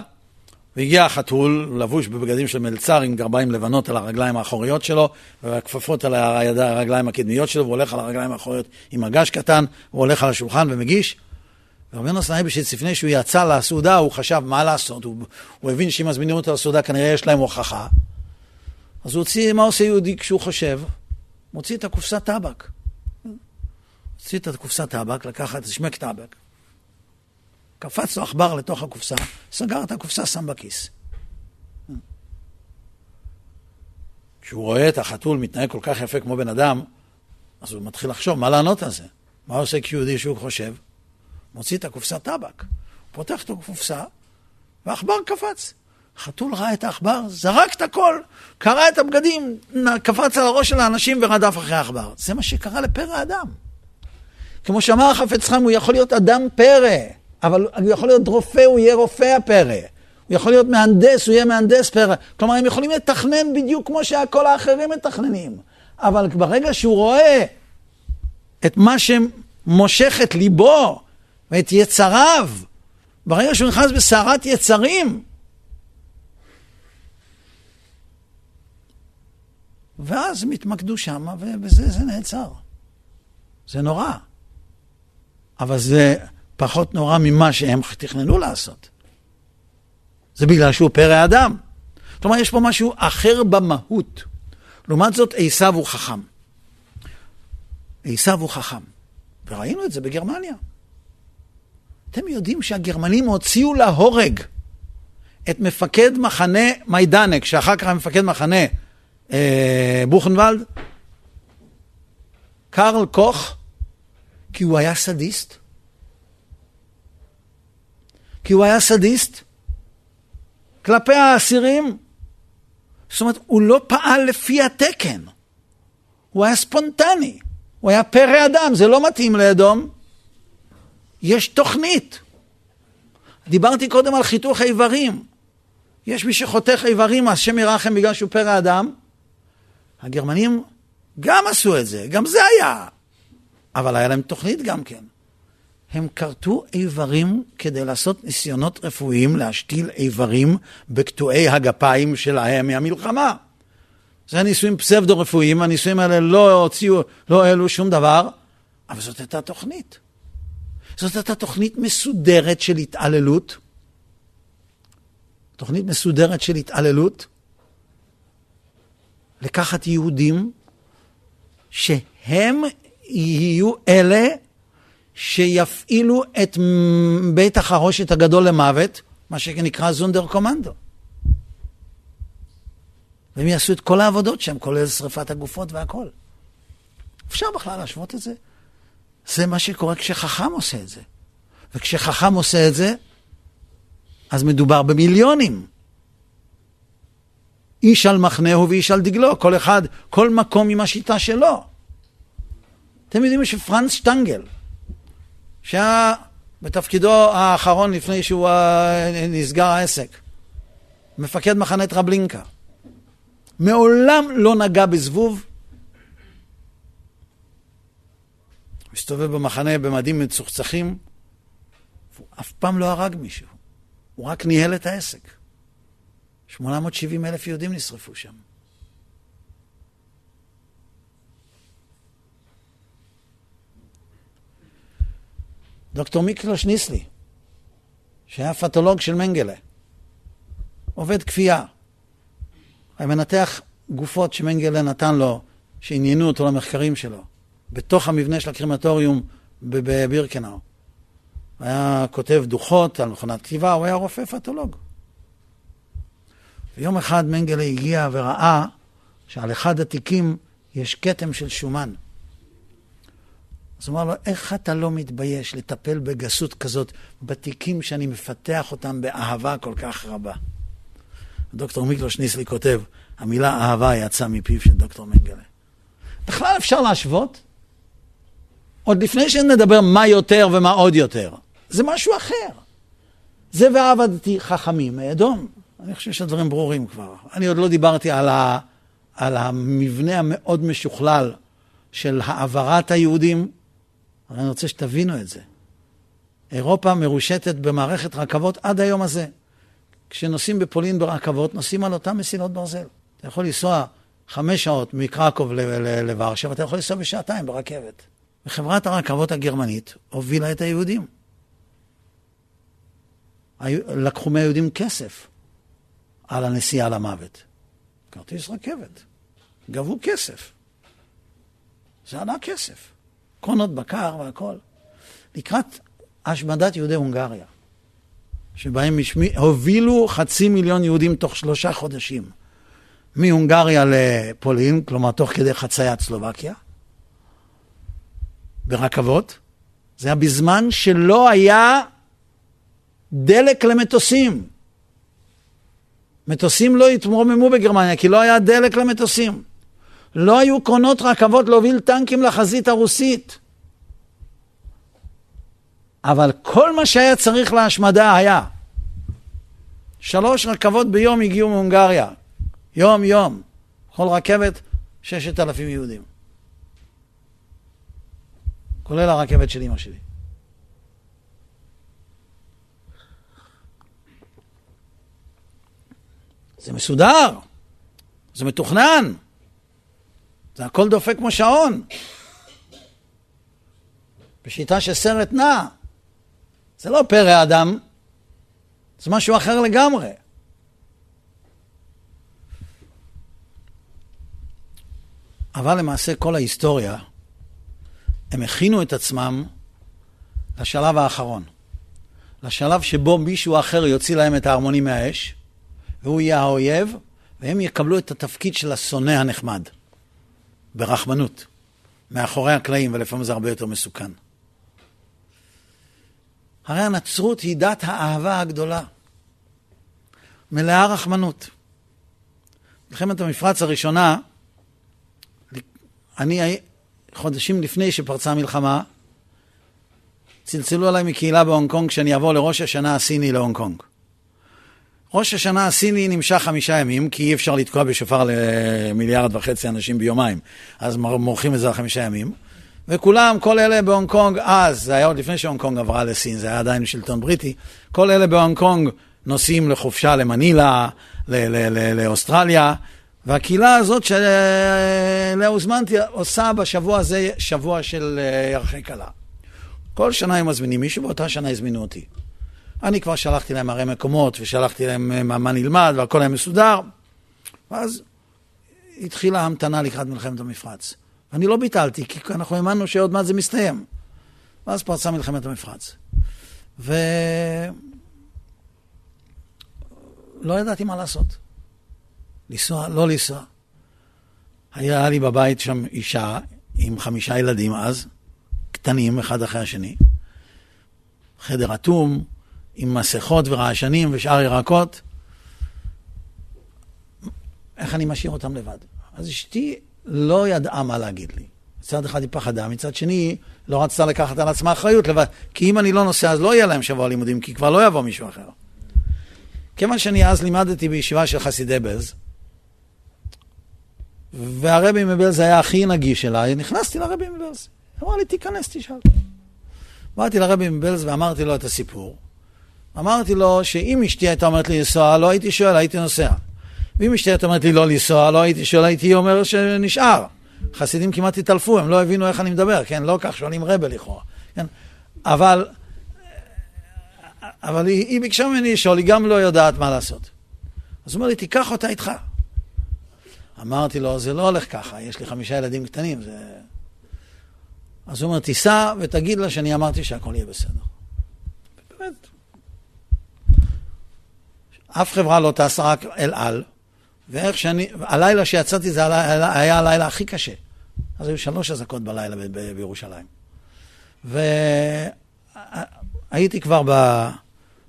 והגיע החתול, לבוש בבגדים של מלצר עם גרביים לבנות על הרגליים האחוריות שלו, והכפפות על הרגליים הקדמיות שלו, והוא הולך על הרגליים האחוריות עם מגש קטן, הוא הולך על השולחן ומגיש. ורבי יונס נייבשיץ, לפני שהוא יצא לסעודה, הוא חשב מה לעשות, הוא, הוא הבין שאם מזמינים אותו לסעודה, כנראה יש להם הוכחה. אז הוא הוציא, מה עושה יהודי כשהוא חושב? מוציא את הקופסת טבק. הוציא את הקופסת טבק, לקח את שמק טבק, קפץ לו עכבר לתוך הקופסה, סגר את הקופסה, שם בכיס. כשהוא רואה את החתול מתנהג כל כך יפה כמו בן אדם, אז הוא מתחיל לחשוב מה לענות על זה. מה עושה כשיהודי שהוא חושב? מוציא את הקופסה טבק, פותח את הקופסה, והעכבר קפץ. חתול ראה את העכבר, זרק את הכל, קרע את הבגדים, קפץ על הראש של האנשים ורדף אחרי העכבר. זה מה שקרה לפרא אדם. כמו שאמר החפץ חיים, הוא יכול להיות אדם פרא. אבל הוא יכול להיות רופא, הוא יהיה רופא הפרא. הוא יכול להיות מהנדס, הוא יהיה מהנדס פרא. כלומר, הם יכולים לתכנן בדיוק כמו שכל האחרים מתכננים. אבל ברגע שהוא רואה את מה שמושך את ליבו ואת יצריו, ברגע שהוא נכנס בסערת יצרים, ואז הם התמקדו שם, ובזה זה נעצר. זה נורא. אבל זה... פחות נורא ממה שהם תכננו לעשות. זה בגלל שהוא פרא אדם. כלומר, יש פה משהו אחר במהות. לעומת זאת, עשיו הוא חכם. עשיו הוא חכם. וראינו את זה בגרמניה. אתם יודעים שהגרמנים הוציאו להורג את מפקד מחנה מיידנק, שאחר כך מפקד מחנה אה, בוכנוולד, קרל קוך, כי הוא היה סדיסט. כי הוא היה סדיסט כלפי האסירים. זאת אומרת, הוא לא פעל לפי התקן. הוא היה ספונטני. הוא היה פרא אדם, זה לא מתאים לאדום. יש תוכנית. דיברתי קודם על חיתוך איברים. יש מי שחותך איברים, השם ירחם בגלל שהוא פרא אדם. הגרמנים גם עשו את זה, גם זה היה. אבל היה להם תוכנית גם כן. הם כרתו איברים כדי לעשות ניסיונות רפואיים להשתיל איברים בקטועי הגפיים שלהם מהמלחמה. זה ניסויים פסבדו-רפואיים, הניסויים האלה לא הוציאו, לא העלו שום דבר, אבל זאת הייתה תוכנית. זאת הייתה תוכנית מסודרת של התעללות. תוכנית מסודרת של התעללות. לקחת יהודים שהם יהיו אלה שיפעילו את בית החרושת הגדול למוות, מה שנקרא זונדר קומנדו. והם יעשו את כל העבודות שם, כולל שרפת הגופות והכל. אפשר בכלל להשוות את זה? זה מה שקורה כשחכם עושה את זה. וכשחכם עושה את זה, אז מדובר במיליונים. איש על מחנהו ואיש על דגלו, כל אחד, כל מקום עם השיטה שלו. אתם יודעים שפרנס שטנגל, שהיה בתפקידו האחרון לפני שהוא נסגר העסק, מפקד מחנה טרבלינקה, מעולם לא נגע בזבוב, מסתובב במחנה במדים מצוחצחים, והוא אף פעם לא הרג מישהו, הוא רק ניהל את העסק. 870 אלף יהודים נשרפו שם. דוקטור מיקלוש ניסלי, שהיה פתולוג של מנגלה, עובד כפייה. היה מנתח גופות שמנגלה נתן לו, שעניינו אותו למחקרים שלו, בתוך המבנה של הקרימטוריום בבירקנאו. היה כותב דוחות על מכונת כתיבה, הוא היה רופא פתולוג. ויום אחד מנגלה הגיע וראה שעל אחד התיקים יש כתם של שומן. אז הוא אמר לו, איך אתה לא מתבייש לטפל בגסות כזאת בתיקים שאני מפתח אותם באהבה כל כך רבה? דוקטור מיקלוש ניסלי כותב, המילה אהבה יצאה מפיו של דוקטור מנגלה. בכלל אפשר להשוות? עוד לפני שנדבר מה יותר ומה עוד יותר. זה משהו אחר. זה ועבדתי חכמים מאדום. אני חושב שהדברים ברורים כבר. אני עוד לא דיברתי על, ה, על המבנה המאוד משוכלל של העברת היהודים אבל אני רוצה שתבינו את זה. אירופה מרושתת במערכת רכבות עד היום הזה. כשנוסעים בפולין ברכבות, נוסעים על אותן מסילות ברזל. אתה יכול לנסוע חמש שעות מקרקוב לוורשה, ואתה יכול לנסוע בשעתיים ברכבת. וחברת הרכבות הגרמנית הובילה את היהודים. לקחו מהיהודים כסף על הנסיעה למוות. כרטיס רכבת. גבו כסף. זה עלה כסף. קרונות בקר והכל. לקראת השמדת יהודי הונגריה, שבהם משמי, הובילו חצי מיליון יהודים תוך שלושה חודשים מהונגריה לפולין, כלומר תוך כדי חציית סלובקיה, ברכבות. זה היה בזמן שלא היה דלק למטוסים. מטוסים לא התרוממו בגרמניה, כי לא היה דלק למטוסים. לא היו קרונות רכבות להוביל טנקים לחזית הרוסית. אבל כל מה שהיה צריך להשמדה היה. שלוש רכבות ביום הגיעו מהונגריה. יום-יום. כל רכבת, ששת אלפים יהודים. כולל הרכבת של אמא שלי. זה מסודר, זה מתוכנן, זה הכל דופק כמו שעון. בשיטה שסרט נע. זה לא פרא אדם, זה משהו אחר לגמרי. אבל למעשה כל ההיסטוריה, הם הכינו את עצמם לשלב האחרון. לשלב שבו מישהו אחר יוציא להם את ההרמונים מהאש, והוא יהיה האויב, והם יקבלו את התפקיד של השונא הנחמד, ברחמנות, מאחורי הקלעים, ולפעמים זה הרבה יותר מסוכן. הרי הנצרות היא דת האהבה הגדולה, מלאה רחמנות. מלחמת המפרץ הראשונה, אני, חודשים לפני שפרצה המלחמה, צלצלו עליי מקהילה בהונג קונג שאני אבוא לראש השנה הסיני להונג קונג. ראש השנה הסיני נמשך חמישה ימים, כי אי אפשר לתקוע בשופר למיליארד וחצי אנשים ביומיים, אז מורחים את זה על חמישה ימים. וכולם, כל אלה בהונג קונג, אז, זה היה עוד לפני שהונג קונג עברה לסין, זה היה עדיין שלטון בריטי, כל אלה בהונג קונג נוסעים לחופשה למנילה, לאוסטרליה, והקהילה הזאת שאליה הוזמנתי עושה בשבוע הזה שבוע של אה, ירחי כלה. כל שנה הם מזמינים מישהו, באותה שנה הזמינו אותי. אני כבר שלחתי להם מראי מקומות, ושלחתי להם אה, מה נלמד, והכל היה מסודר. ואז התחילה ההמתנה לקראת מלחמת המפרץ. ואני לא ביטלתי, כי אנחנו האמנו שעוד מעט זה מסתיים. ואז פרצה מלחמת המפרץ. ו... לא ידעתי מה לעשות. לנסוע, לא לנסוע. היה לי בבית שם אישה עם חמישה ילדים אז, קטנים, אחד אחרי השני. חדר אטום, עם מסכות ורעשנים ושאר ירקות. איך אני משאיר אותם לבד? אז אשתי לא ידעה מה להגיד לי. מצד אחד היא פחדה, מצד שני לא רצתה לקחת על עצמה אחריות לבד. כי אם אני לא נוסע אז לא יהיה להם שבוע לימודים, כי כבר לא יבוא מישהו אחר. כיוון שאני אז לימדתי בישיבה של חסידי בלז, והרבי מבלז היה הכי נגיש אליי, נכנסתי לרבי מבלז. אמר לי, תיכנס, תשאל. באתי לרבי מבלז ואמרתי לו את הסיפור. אמרתי לו שאם אשתי הייתה אומרת לי לנסוע, לא הייתי שואל, הייתי נוסע. ואם אשתי הייתה אומרת לי לא לנסוע, לא הייתי שואל, הייתי אומר שנשאר. חסידים כמעט התעלפו, הם לא הבינו איך אני מדבר, כן? לא כך שואלים רבל לכאורה, כן? אבל, אבל היא, היא ביקשה ממני לשאול, היא גם לא יודעת מה לעשות. אז הוא אומר לי, תיקח אותה איתך. אמרתי לו, זה לא הולך ככה, יש לי חמישה ילדים קטנים, זה... אז הוא אומר, תיסע ותגיד לה שאני אמרתי שהכל יהיה בסדר. באמת. אף חברה לא טסה, רק אל על, ואיך שאני, הלילה שיצאתי זה היה הלילה הכי קשה. אז היו שלוש אזעקות בלילה ב- ב- בירושלים. והייתי כבר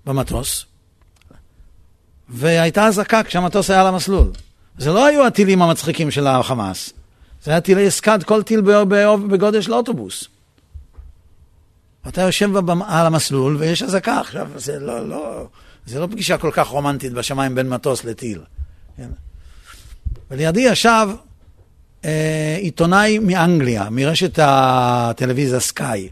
במטוס, והייתה אזעקה כשהמטוס היה על המסלול. זה לא היו הטילים המצחיקים של החמאס, זה היה טילי סקאד, כל טיל בגודל של אוטובוס. אתה יושב על המסלול ויש אזעקה עכשיו, זה לא, לא, זה לא פגישה כל כך רומנטית בשמיים בין מטוס לטיל. כן? ולידי ישב אה, עיתונאי מאנגליה, מרשת הטלוויזיה סקאי.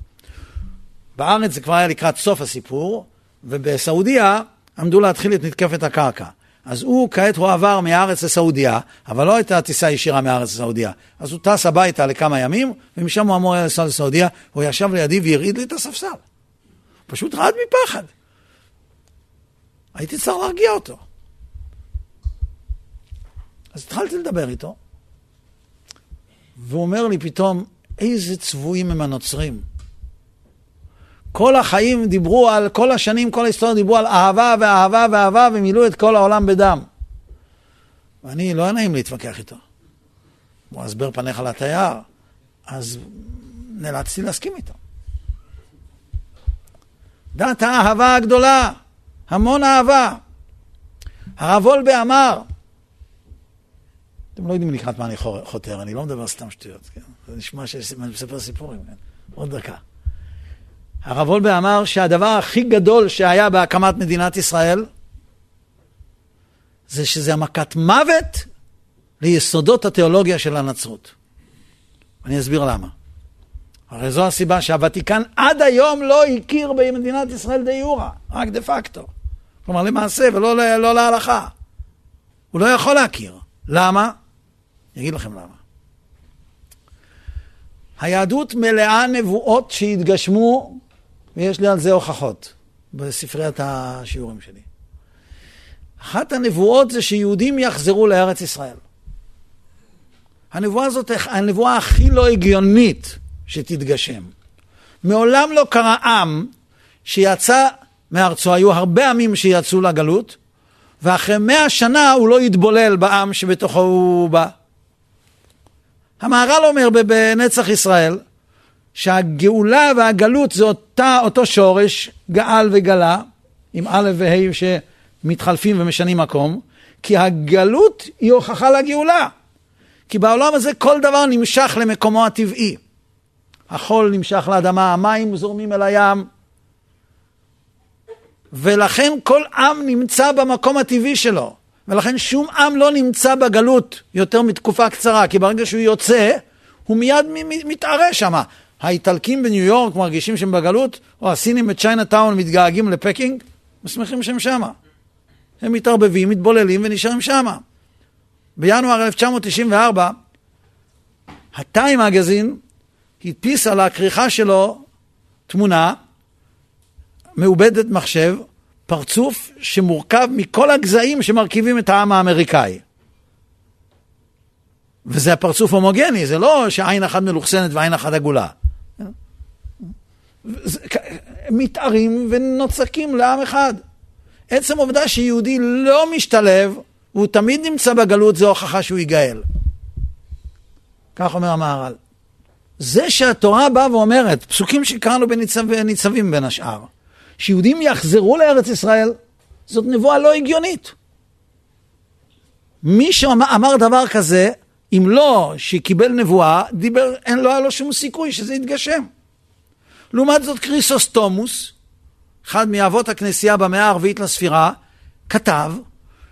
בארץ זה כבר היה לקראת סוף הסיפור, ובסעודיה עמדו להתחיל את מתקפת הקרקע. אז הוא, כעת הוא עבר מהארץ לסעודיה, אבל לא הייתה טיסה ישירה מהארץ לסעודיה. אז הוא טס הביתה לכמה ימים, ומשם הוא אמור היה לנסוע לסעודיה, הוא ישב לידי והרעיד לי את הספסל. פשוט רעד מפחד. הייתי צריך להרגיע אותו. אז התחלתי לדבר איתו, והוא אומר לי פתאום, איזה צבועים הם הנוצרים. כל החיים דיברו על, כל השנים, כל ההיסטוריה דיברו על אהבה ואהבה ואהבה ומילאו את כל העולם בדם. ואני, לא היה נעים להתווכח איתו. הוא הסבר פניך לתייר, אז נאלצתי להסכים איתו. דת האהבה הגדולה, המון אהבה. הרב וולבה אמר, אתם לא יודעים לקראת מה אני חותר, אני לא מדבר סתם שטויות, כן? זה נשמע שאני מספר סיפורים, כן? עוד דקה. הרב וולבה אמר שהדבר הכי גדול שהיה בהקמת מדינת ישראל זה שזה המכת מוות ליסודות התיאולוגיה של הנצרות. אני אסביר למה. הרי זו הסיבה שהוותיקן עד היום לא הכיר במדינת ישראל דה יורה, רק דה פקטו. כלומר למעשה ולא לא להלכה. הוא לא יכול להכיר. למה? אני אגיד לכם למה. היהדות מלאה נבואות שהתגשמו ויש לי על זה הוכחות בספריית השיעורים שלי. אחת הנבואות זה שיהודים יחזרו לארץ ישראל. הנבואה הזאת הנבואה הכי לא הגיונית שתתגשם. מעולם לא קרה עם שיצא מארצו, היו הרבה עמים שיצאו לגלות, ואחרי מאה שנה הוא לא יתבולל בעם שבתוכו הוא בא. המהר"ל אומר בנצח ישראל, שהגאולה והגלות זה אותה, אותו שורש, גאל וגלה, עם א' וה' שמתחלפים ומשנים מקום, כי הגלות היא הוכחה לגאולה. כי בעולם הזה כל דבר נמשך למקומו הטבעי. החול נמשך לאדמה, המים זורמים אל הים, ולכן כל עם נמצא במקום הטבעי שלו. ולכן שום עם לא נמצא בגלות יותר מתקופה קצרה, כי ברגע שהוא יוצא, הוא מיד מתערה שם. האיטלקים בניו יורק מרגישים שהם בגלות, או הסינים בצ'יינה טאון מתגעגעים לפקינג, משמחים שהם שמה. הם מתערבבים, מתבוללים ונשארים שמה. בינואר 1994, הטיים מגזין הדפיס על הכריכה שלו תמונה מעובדת מחשב, פרצוף שמורכב מכל הגזעים שמרכיבים את העם האמריקאי. וזה הפרצוף הומוגני, זה לא שעין אחת מלוכסנת ועין אחת עגולה. מתארים ונוצקים לעם אחד. עצם העובדה שיהודי לא משתלב, והוא תמיד נמצא בגלות, זו הוכחה שהוא ייגאל. כך אומר המהר"ל. זה שהתורה באה ואומרת, פסוקים שקראנו בניצבים בין השאר, שיהודים יחזרו לארץ ישראל, זאת נבואה לא הגיונית. מי שאמר דבר כזה, אם לא שקיבל נבואה, דיבר, אין, לא היה לו שום סיכוי שזה יתגשם. לעומת זאת כריסוסטומוס, אחד מאבות הכנסייה במאה הערבית לספירה, כתב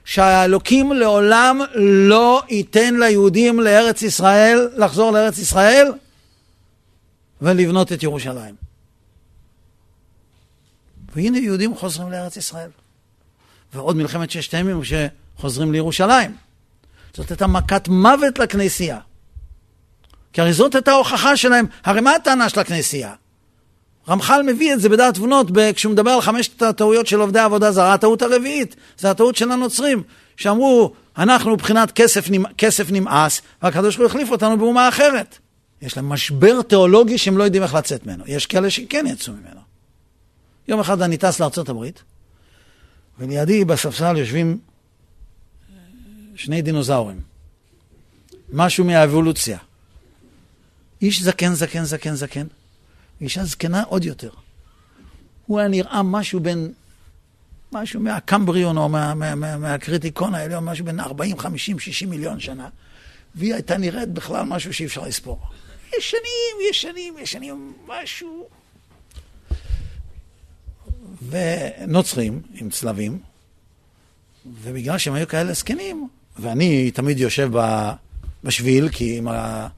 שהאלוקים לעולם לא ייתן ליהודים לארץ ישראל, לחזור לארץ ישראל ולבנות את ירושלים. והנה יהודים חוזרים לארץ ישראל. ועוד מלחמת ששת הימים שחוזרים לירושלים. זאת הייתה מכת מוות לכנסייה. כי הרי זאת הייתה ההוכחה שלהם, הרי מה הטענה של הכנסייה? רמח"ל מביא את זה בדעת תבונות כשהוא מדבר על חמשת הטעויות של עובדי עבודה זרה, הטעות הרביעית, זה הטעות של הנוצרים, שאמרו, אנחנו מבחינת כסף, כסף נמאס, והקדוש ברוך הוא החליף אותנו באומה אחרת. יש להם משבר תיאולוגי שהם לא יודעים איך לצאת ממנו. יש כאלה שכן יצאו ממנו. יום אחד אני טס לארצות הברית, ולידי בספסל יושבים שני דינוזאורים. משהו מהאבולוציה. איש זקן, זקן, זקן, זקן. אישה זקנה עוד יותר. הוא היה נראה משהו בין, משהו מהקמבריון או מה, מה, מה, מהקריטיקון העליון, משהו בין 40, 50, 60 מיליון שנה, והיא הייתה נראית בכלל משהו שאי אפשר לספור. ישנים, ישנים, ישנים, משהו. ונוצרים עם צלבים, ובגלל שהם היו כאלה זקנים, ואני תמיד יושב בשביל, כי עם, ה,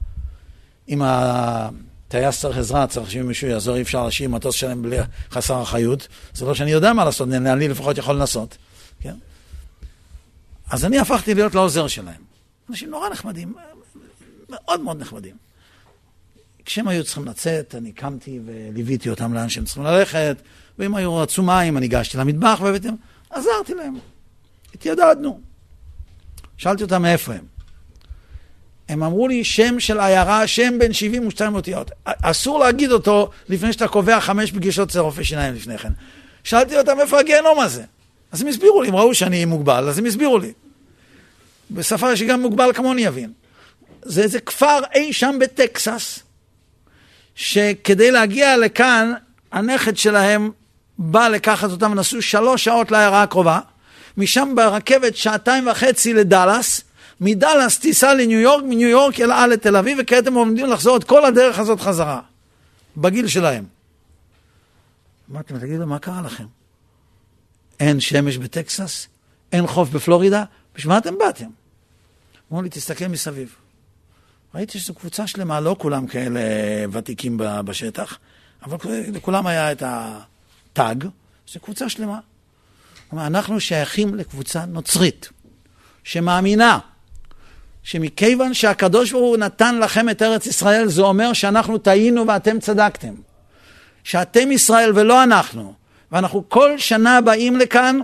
עם הטייס צריך עזרה, צריך שמישהו יעזור, אי אפשר להשאיר מטוס שלם בלי חסר אחריות. זה לא שאני יודע מה לעשות, אני לפחות יכול לנסות. כן? אז אני הפכתי להיות לעוזר שלהם. אנשים נורא נחמדים, מאוד מאוד נחמדים. כשהם היו צריכים לצאת, אני קמתי וליוויתי אותם לאן שהם צריכים ללכת, ואם היו רצו מים, אני הגשתי למטבח והבאתי, עזרתי להם. התיידדנו. שאלתי אותם מאיפה הם. הם אמרו לי שם של עיירה, שם בין 72 אותיות. אסור להגיד אותו לפני שאתה קובע חמש פגישות אצל רופא שיניים לפני כן. שאלתי אותם איפה הגיהנום הזה. אז הם הסבירו לי, הם ראו שאני מוגבל, אז הם הסבירו לי. בשפה שגם מוגבל כמוני יבין. זה איזה כפר אי שם בטקסס, שכדי להגיע לכאן, הנכד שלהם בא לקחת אותם, נסעו שלוש שעות לעיירה הקרובה, משם ברכבת שעתיים וחצי לדאלאס, מדאלאס טיסה לניו יורק, מניו יורק ילאה לתל אביב, וכעת הם עומדים לחזור את כל הדרך הזאת חזרה, בגיל שלהם. אמרתי להם, תגידו, מה קרה לכם? אין שמש בטקסס? אין חוף בפלורידה? בשביל מה אתם באתם? אמרו לי, תסתכל מסביב. ראיתי שזו קבוצה שלמה, לא כולם כאלה ותיקים בשטח, אבל לכולם היה את הטאג, זו קבוצה שלמה. אנחנו שייכים לקבוצה נוצרית, שמאמינה שמכיוון שהקדוש ברוך הוא נתן לכם את ארץ ישראל, זה אומר שאנחנו טעינו ואתם צדקתם. שאתם ישראל ולא אנחנו. ואנחנו כל שנה באים לכאן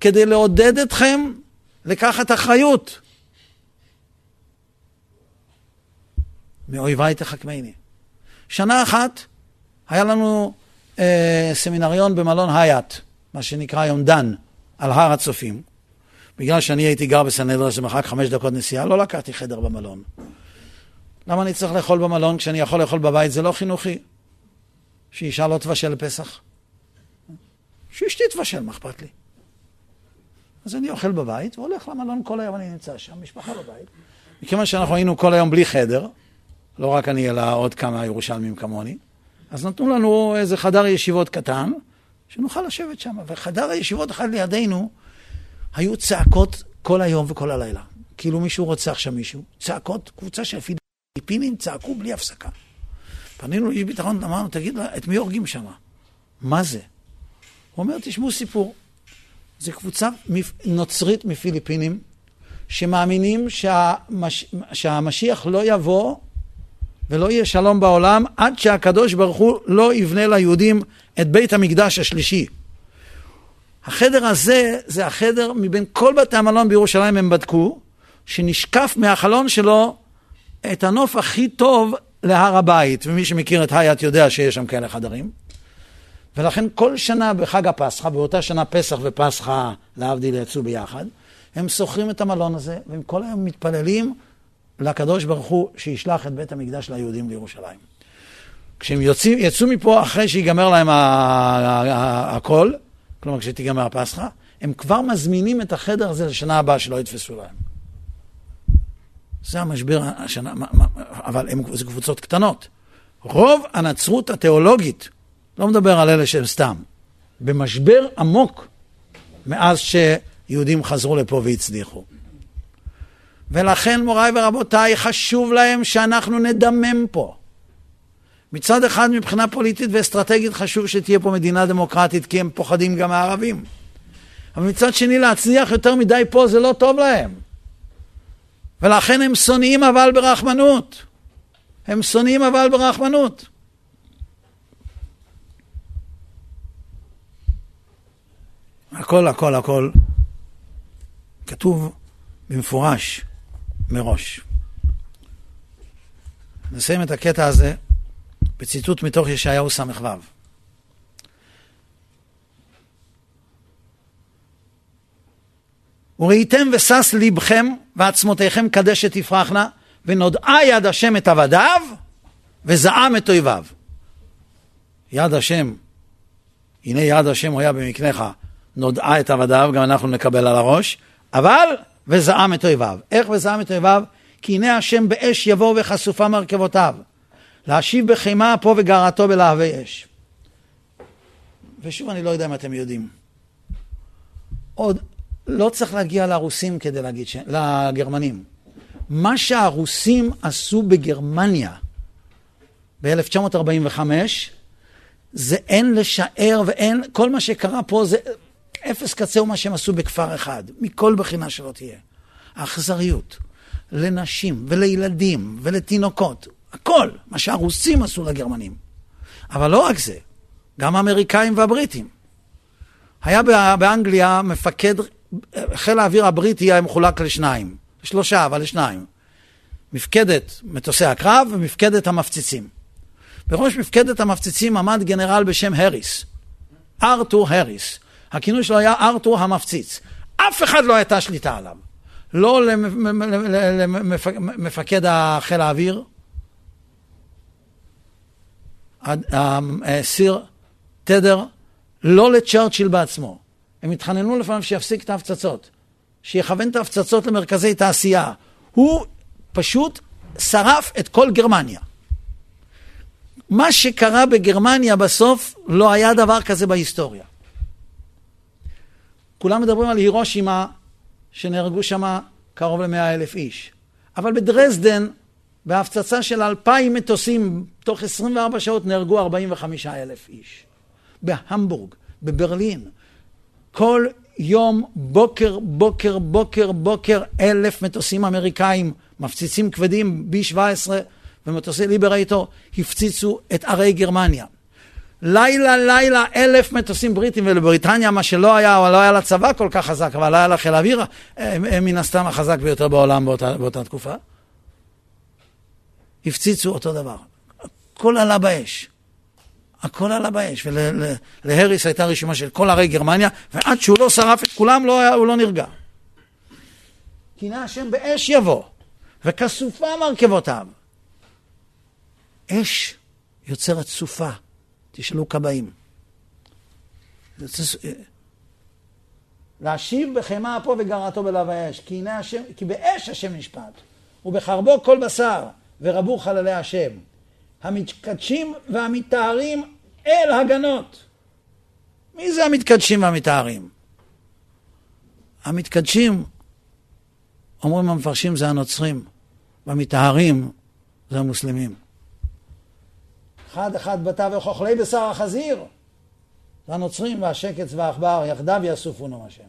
כדי לעודד אתכם לקחת אחריות. מאויביי תחכמני. שנה אחת היה לנו אה, סמינריון במלון הייט, מה שנקרא היום דן, על הר הצופים. בגלל שאני הייתי גר בסנהדריה, שזה מרחק חמש דקות נסיעה, לא לקחתי חדר במלון. למה אני צריך לאכול במלון כשאני יכול לאכול בבית? זה לא חינוכי. שאישה לא תבשל לפסח. שאשתי תבשל, מה אכפת לי? אז אני אוכל בבית והולך למלון כל היום, אני נמצא שם, משפחה בבית. מכיוון שאנחנו היינו כל היום בלי חדר, לא רק אני, אלא עוד כמה ירושלמים כמוני, אז נתנו לנו איזה חדר ישיבות קטן, שנוכל לשבת שם. וחדר הישיבות אחד לידינו, היו צעקות כל היום וכל הלילה. כאילו מישהו רוצח שם מישהו. צעקות, קבוצה של פיליפינים צעקו בלי הפסקה. פנינו לאיש ביטחון, אמרנו, תגיד, את מי הורגים שם? מה זה? הוא אומר, תשמעו סיפור. זו קבוצה נוצרית מפיליפינים, שמאמינים שהמש... שהמשיח לא יבוא ולא יהיה שלום בעולם עד שהקדוש ברוך הוא לא יבנה ליהודים את בית המקדש השלישי. החדר הזה, זה החדר מבין כל בתי המלון בירושלים הם בדקו, שנשקף מהחלון שלו את הנוף הכי טוב להר הבית, ומי שמכיר את הייט יודע שיש שם כאלה חדרים. ולכן כל שנה בחג הפסחא, באותה שנה פסח ופסחא, להבדיל, יצאו ביחד, הם שוכרים את המלון הזה, והם כל היום מתפללים לקדוש ברוך הוא שישלח את בית המקדש ליהודים לירושלים. כשהם יוצאים, יצאו מפה אחרי שיגמר להם הכל, כלומר כשתיגמר הפסחא, הם כבר מזמינים את החדר הזה לשנה הבאה שלא יתפסו להם. זה המשבר השנה, אבל הם, זה קבוצות קטנות. רוב הנצרות התיאולוגית, לא מדבר על אלה שהם סתם, במשבר עמוק מאז שיהודים חזרו לפה והצליחו. ולכן, מוריי ורבותיי, חשוב להם שאנחנו נדמם פה. מצד אחד, מבחינה פוליטית ואסטרטגית, חשוב שתהיה פה מדינה דמוקרטית, כי הם פוחדים גם מהערבים. אבל מצד שני, להצליח יותר מדי פה זה לא טוב להם. ולכן הם שונאים אבל ברחמנות. הם שונאים אבל ברחמנות. הכל, הכל, הכל כתוב במפורש מראש. נסיים את הקטע הזה בציטוט מתוך ישעיהו ס"ו. וראיתם ושש לבכם ועצמותיכם קדשת תפרחנה ונודעה יד השם את עבדיו וזעם את אויביו. יד השם, הנה יד השם היה במקנך, נודעה את עבדיו, גם אנחנו נקבל על הראש, אבל וזעם את אויביו. איך וזעם את אויביו? כי הנה השם באש יבוא וחשופה מרכבותיו. להשיב בחימה אפו וגרעתו בלהבי אש. ושוב, אני לא יודע אם אתם יודעים. עוד לא צריך להגיע לרוסים כדי להגיד, ש... לגרמנים. מה שהרוסים עשו בגרמניה ב-1945, זה אין לשער ואין, כל מה שקרה פה זה אפס קצהו מה שהם עשו בכפר אחד, מכל בחינה שלא תהיה. האכזריות לנשים ולילדים ולתינוקות, הכל, מה שהרוסים עשו לגרמנים. אבל לא רק זה, גם האמריקאים והבריטים. היה באנגליה מפקד, חיל האוויר הבריטי היה מחולק לשניים, שלושה, אבל לשניים. מפקדת מטוסי הקרב ומפקדת המפציצים. בראש מפקדת המפציצים עמד גנרל בשם הריס, ארתור הריס. הכינוי שלו היה ארתור המפציץ. אף אחד לא הייתה שליטה עליו. לא למפקד חיל האוויר, סיר תדר, לא לצ'רצ'יל בעצמו. הם התחננו לפעמים שיפסיק את ההפצצות, שיכוון את ההפצצות למרכזי תעשייה. הוא פשוט שרף את כל גרמניה. מה שקרה בגרמניה בסוף לא היה דבר כזה בהיסטוריה. כולם מדברים על הירושימה, שנהרגו שם קרוב למאה אלף איש. אבל בדרזדן, בהפצצה של אלפיים מטוסים, תוך 24 שעות נהרגו 45 אלף איש. בהמבורג, בברלין, כל יום, בוקר, בוקר, בוקר, בוקר, אלף מטוסים אמריקאים, מפציצים כבדים, B-17 ומטוסי ליברייטור, הפציצו את ערי גרמניה. לילה לילה אלף מטוסים בריטים ולבריטניה מה שלא היה, או לא היה לה צבא כל כך חזק, אבל היה לה חיל האוויר מן הסתם החזק ביותר בעולם באותה, באותה תקופה. הפציצו אותו דבר. הכל עלה באש. הכל עלה באש. ולהריס הייתה רשימה של כל ערי גרמניה, ועד שהוא לא שרף את כולם, לא, הוא לא נרגע. קינא השם באש יבוא, וכסופה מרכבותיו. אש יוצרת סופה. תשאלו כבאים. להשיב בחמא אפו וגרעתו בלב האש, כי, השם, כי באש השם נשפט, ובחרבו כל בשר, ורבו חללי השם. המתקדשים והמתארים אל הגנות. מי זה המתקדשים והמתארים? המתקדשים, אומרים המפרשים, זה הנוצרים, והמתארים זה המוסלמים. אחד אחד בתווך אוכלי בשר החזיר, זה הנוצרים והשקץ והעכבר, יחדיו יאסופו נום השם.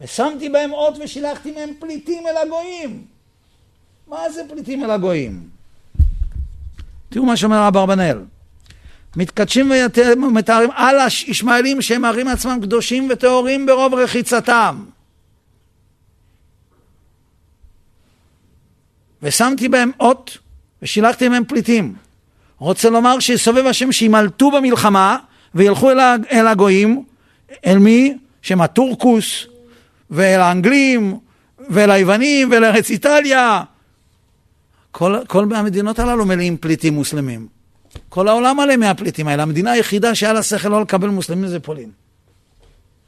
ושמתי בהם אות ושילחתי מהם פליטים אל הגויים. מה זה פליטים אל הגויים? תראו מה שאומר אברבנאל. מתקדשים ומתארים על הישמעאלים שהם מראים עצמם קדושים וטהורים ברוב רחיצתם. ושמתי בהם אות ושילחתי מהם פליטים. רוצה לומר שיסובב השם שימלטו במלחמה וילכו אל הגויים, אל מי? שהם הטורקוס, ואל האנגלים, ואל היוונים, ואל ארץ איטליה. כל, כל המדינות הללו מלאים פליטים מוסלמים. כל העולם מלא מהפליטים האלה. המדינה היחידה שהיה לה שכל לא לקבל מוסלמים זה פולין.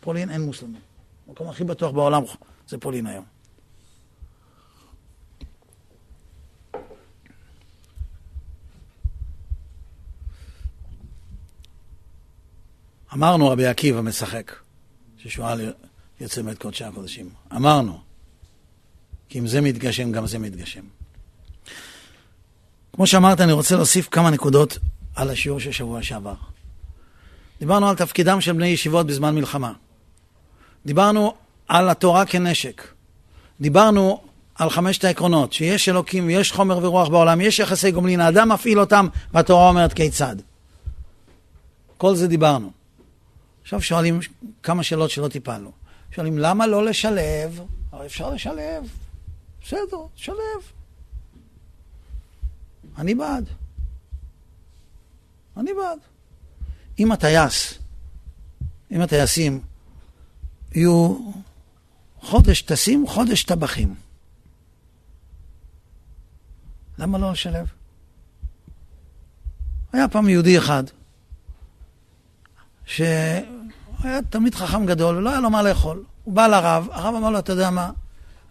פולין אין מוסלמים. המקום הכי בטוח בעולם זה פולין היום. אמרנו רבי עקיבא משחק, ששואל יוצא מאת קודשי הקודשים. אמרנו, כי אם זה מתגשם, גם זה מתגשם. כמו שאמרת, אני רוצה להוסיף כמה נקודות על השיעור של שבוע שעבר. דיברנו על תפקידם של בני ישיבות בזמן מלחמה. דיברנו על התורה כנשק. דיברנו על חמשת העקרונות, שיש אלוקים ויש חומר ורוח בעולם, יש יחסי גומלין, האדם מפעיל אותם והתורה אומרת כיצד. כל זה דיברנו. עכשיו שואלים כמה שאלות שלא טיפלנו. שואלים, למה לא לשלב? הרי אפשר לשלב. בסדר, שלב. אני בעד. אני בעד. אם הטייס, אם הטייסים יהיו חודש טסים, חודש טבחים. למה לא לשלב? היה פעם יהודי אחד, ש... היה תלמיד חכם גדול, ולא היה לו מה לאכול. הוא בא לרב, הרב אמר לו, אתה יודע מה,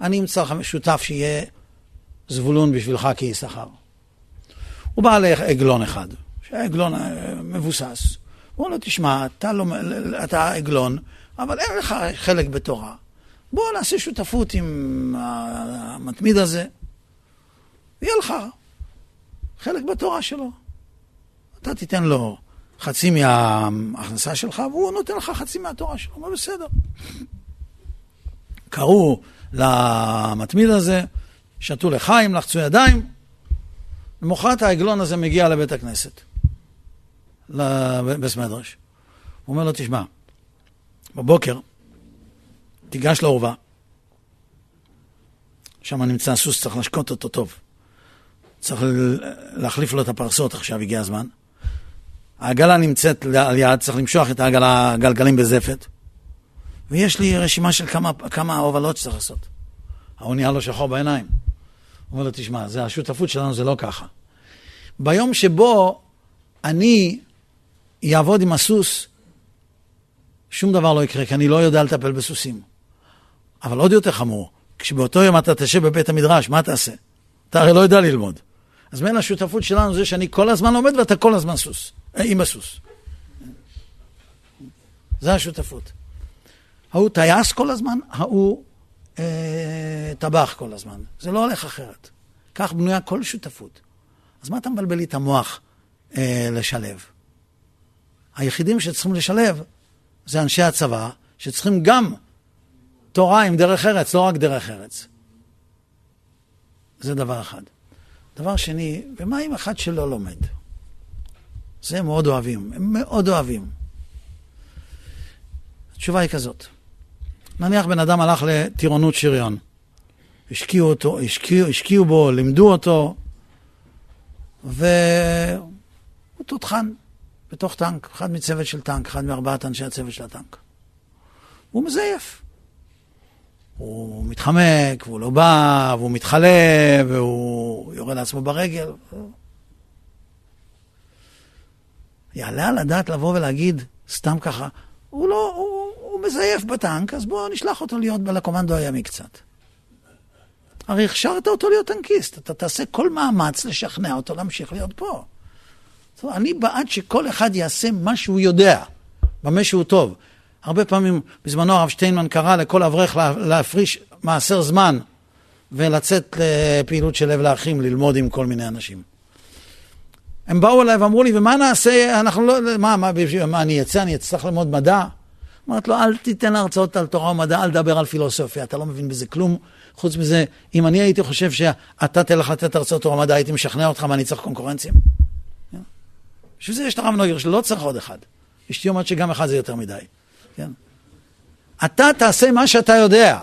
אני אמצא לך משותף שיהיה זבולון בשבילך כיששכר. הוא בא לעגלון אחד, שהיה עגלון אה, מבוסס. הוא אומר לו, תשמע, אתה, לא, אתה עגלון, אבל אין לך חלק בתורה. בוא נעשה שותפות עם המתמיד הזה, יהיה לך חלק בתורה שלו. אתה תיתן לו חצי מההכנסה שלך, והוא נותן לך חצי מהתורה שלו, מה בסדר. קראו למתמיד הזה, שתו לחיים, לחצו ידיים. למחרת העגלון הזה מגיע לבית הכנסת, לבית מדרש. הוא אומר לו, תשמע, בבוקר תיגש לאורווה, שם נמצא סוס, צריך להשקות אותו טוב. צריך להחליף לו את הפרסות, עכשיו הגיע הזמן. העגלה נמצאת על יד, צריך למשוח את העגלה, הגלגלים בזפת. ויש לי רשימה של כמה, כמה הובלות שצריך לעשות. ההוא נהיה לו שחור בעיניים. הוא אומר לו, תשמע, זה השותפות שלנו זה לא ככה. ביום שבו אני אעבוד עם הסוס, שום דבר לא יקרה, כי אני לא יודע לטפל בסוסים. אבל עוד יותר חמור, כשבאותו יום אתה תשב בבית המדרש, מה תעשה? אתה הרי לא יודע ללמוד. אז בין השותפות שלנו זה שאני כל הזמן לומד ואתה כל הזמן סוס. עם הסוס. זה השותפות. ההוא טייס כל הזמן, ההוא אה, טבח כל הזמן. זה לא הולך אחרת. כך בנויה כל שותפות. אז מה אתה מבלבל לי את המוח אה, לשלב? היחידים שצריכים לשלב זה אנשי הצבא, שצריכים גם תורה עם דרך ארץ, לא רק דרך ארץ. זה דבר אחד. דבר שני, ומה עם אחד שלא לומד? זה הם מאוד אוהבים, הם מאוד אוהבים. התשובה היא כזאת, נניח בן אדם הלך לטירונות שריון. השקיעו אותו, השקיעו, השקיעו בו, לימדו אותו, והוא תותחן בתוך טנק, אחד מצוות של טנק, אחד מארבעת אנשי הצוות של הטנק. הוא מזייף. הוא מתחמק, והוא לא בא, והוא מתחלף, והוא יורה לעצמו ברגל. יעלה על הדעת לבוא ולהגיד, סתם ככה, הוא לא, הוא, הוא מזייף בטנק, אז בואו נשלח אותו להיות לקומנדו הימי קצת. הרי הכשרת אותו להיות טנקיסט, אתה תעשה כל מאמץ לשכנע אותו להמשיך להיות פה. זאת אני בעד שכל אחד יעשה מה שהוא יודע, במה שהוא טוב. הרבה פעמים, בזמנו הרב שטיינמן קרא לכל אברך להפריש מעשר זמן ולצאת לפעילות של לב לאחים, ללמוד עם כל מיני אנשים. הם באו אליי ואמרו לי, ומה נעשה, אנחנו לא, מה, מה, מה אני אצא, אני אצטרך ללמוד מדע? אמרתי לו, אל תיתן הרצאות על תורה ומדע, אל תדבר על פילוסופיה, אתה לא מבין בזה כלום. חוץ מזה, אם אני הייתי חושב שאתה תלך לתת הרצאות תורה ומדע, הייתי משכנע אותך מה אני צריך קונקורנציה? כן? בשביל זה יש את הרב נוגר, שלא צריך עוד אחד. אשתי אומרת שגם אחד זה יותר מדי. כן? אתה תעשה מה שאתה יודע.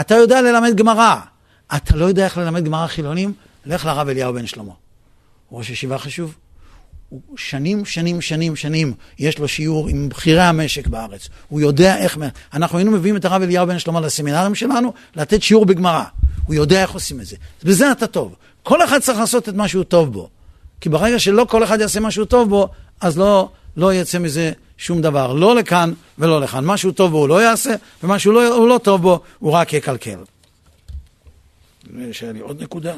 אתה יודע ללמד גמרא. אתה לא יודע איך ללמד גמרא חילונים? לך לרב אליהו בן שלמה. ראש ישיבה חשוב. הוא שנים, שנים, שנים, שנים, יש לו שיעור עם בכירי המשק בארץ. הוא יודע איך... אנחנו היינו מביאים את הרב אליהו בן שלמה לסמינרים שלנו, לתת שיעור בגמרא. הוא יודע איך עושים את זה. בזה אתה טוב. כל אחד צריך לעשות את מה שהוא טוב בו. כי ברגע שלא כל אחד יעשה מה שהוא טוב בו, אז לא, לא יצא מזה שום דבר. לא לכאן ולא לכאן. מה שהוא טוב בו הוא לא יעשה, ומה שהוא לא, לא טוב בו הוא רק יקלקל. יש לי עוד נקודה.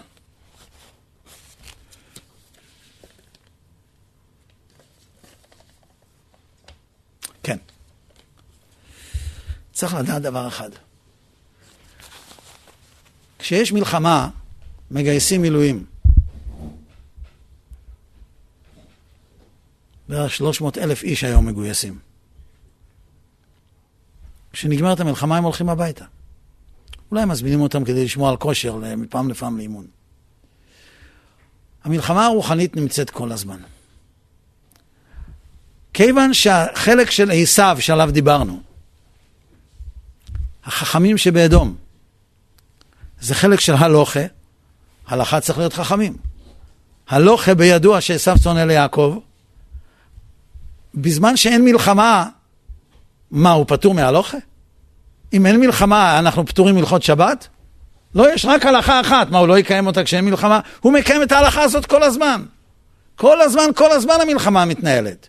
כן. צריך לדעת דבר אחד. כשיש מלחמה, מגייסים מילואים. בערך 300 אלף איש היום מגויסים. כשנגמרת המלחמה הם הולכים הביתה. אולי מזמינים אותם כדי לשמוע על כושר מפעם לפעם לאימון. המלחמה הרוחנית נמצאת כל הזמן. כיוון שהחלק של עשיו שעליו דיברנו, החכמים שבאדום, זה חלק של הלוכה, הלכה צריך להיות חכמים. הלוכה בידוע שעשיו שונא ליעקב, בזמן שאין מלחמה, מה, הוא פטור מהלוכה? אם אין מלחמה, אנחנו פטורים מלכות שבת? לא, יש רק הלכה אחת. מה, הוא לא יקיים אותה כשאין מלחמה? הוא מקיים את ההלכה הזאת כל הזמן. כל הזמן, כל הזמן המלחמה מתנהלת.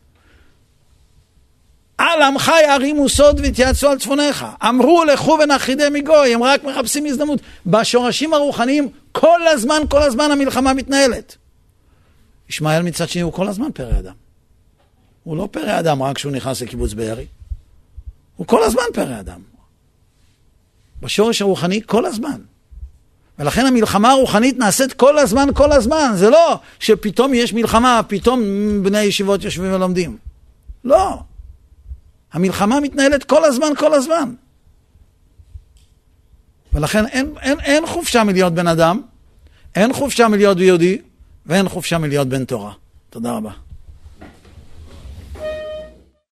על עמך יערימו סוד והתייעצו על צפוניך. אמרו לכו ונחידי מגוי, הם רק מחפשים הזדמנות. בשורשים הרוחניים, כל הזמן, כל הזמן המלחמה מתנהלת. ישמעאל מצד שני הוא כל הזמן פרא אדם. הוא לא פרא אדם רק כשהוא נכנס לקיבוץ בארי. הוא כל הזמן פרא אדם. בשורש הרוחני כל הזמן. ולכן המלחמה הרוחנית נעשית כל הזמן, כל הזמן. זה לא שפתאום יש מלחמה, פתאום בני הישיבות יושבים ולומדים. לא. המלחמה מתנהלת כל הזמן, כל הזמן. ולכן אין, אין, אין חופשה מלהיות בן אדם, אין חופשה מלהיות יהודי, ואין חופשה מלהיות בן תורה. תודה רבה.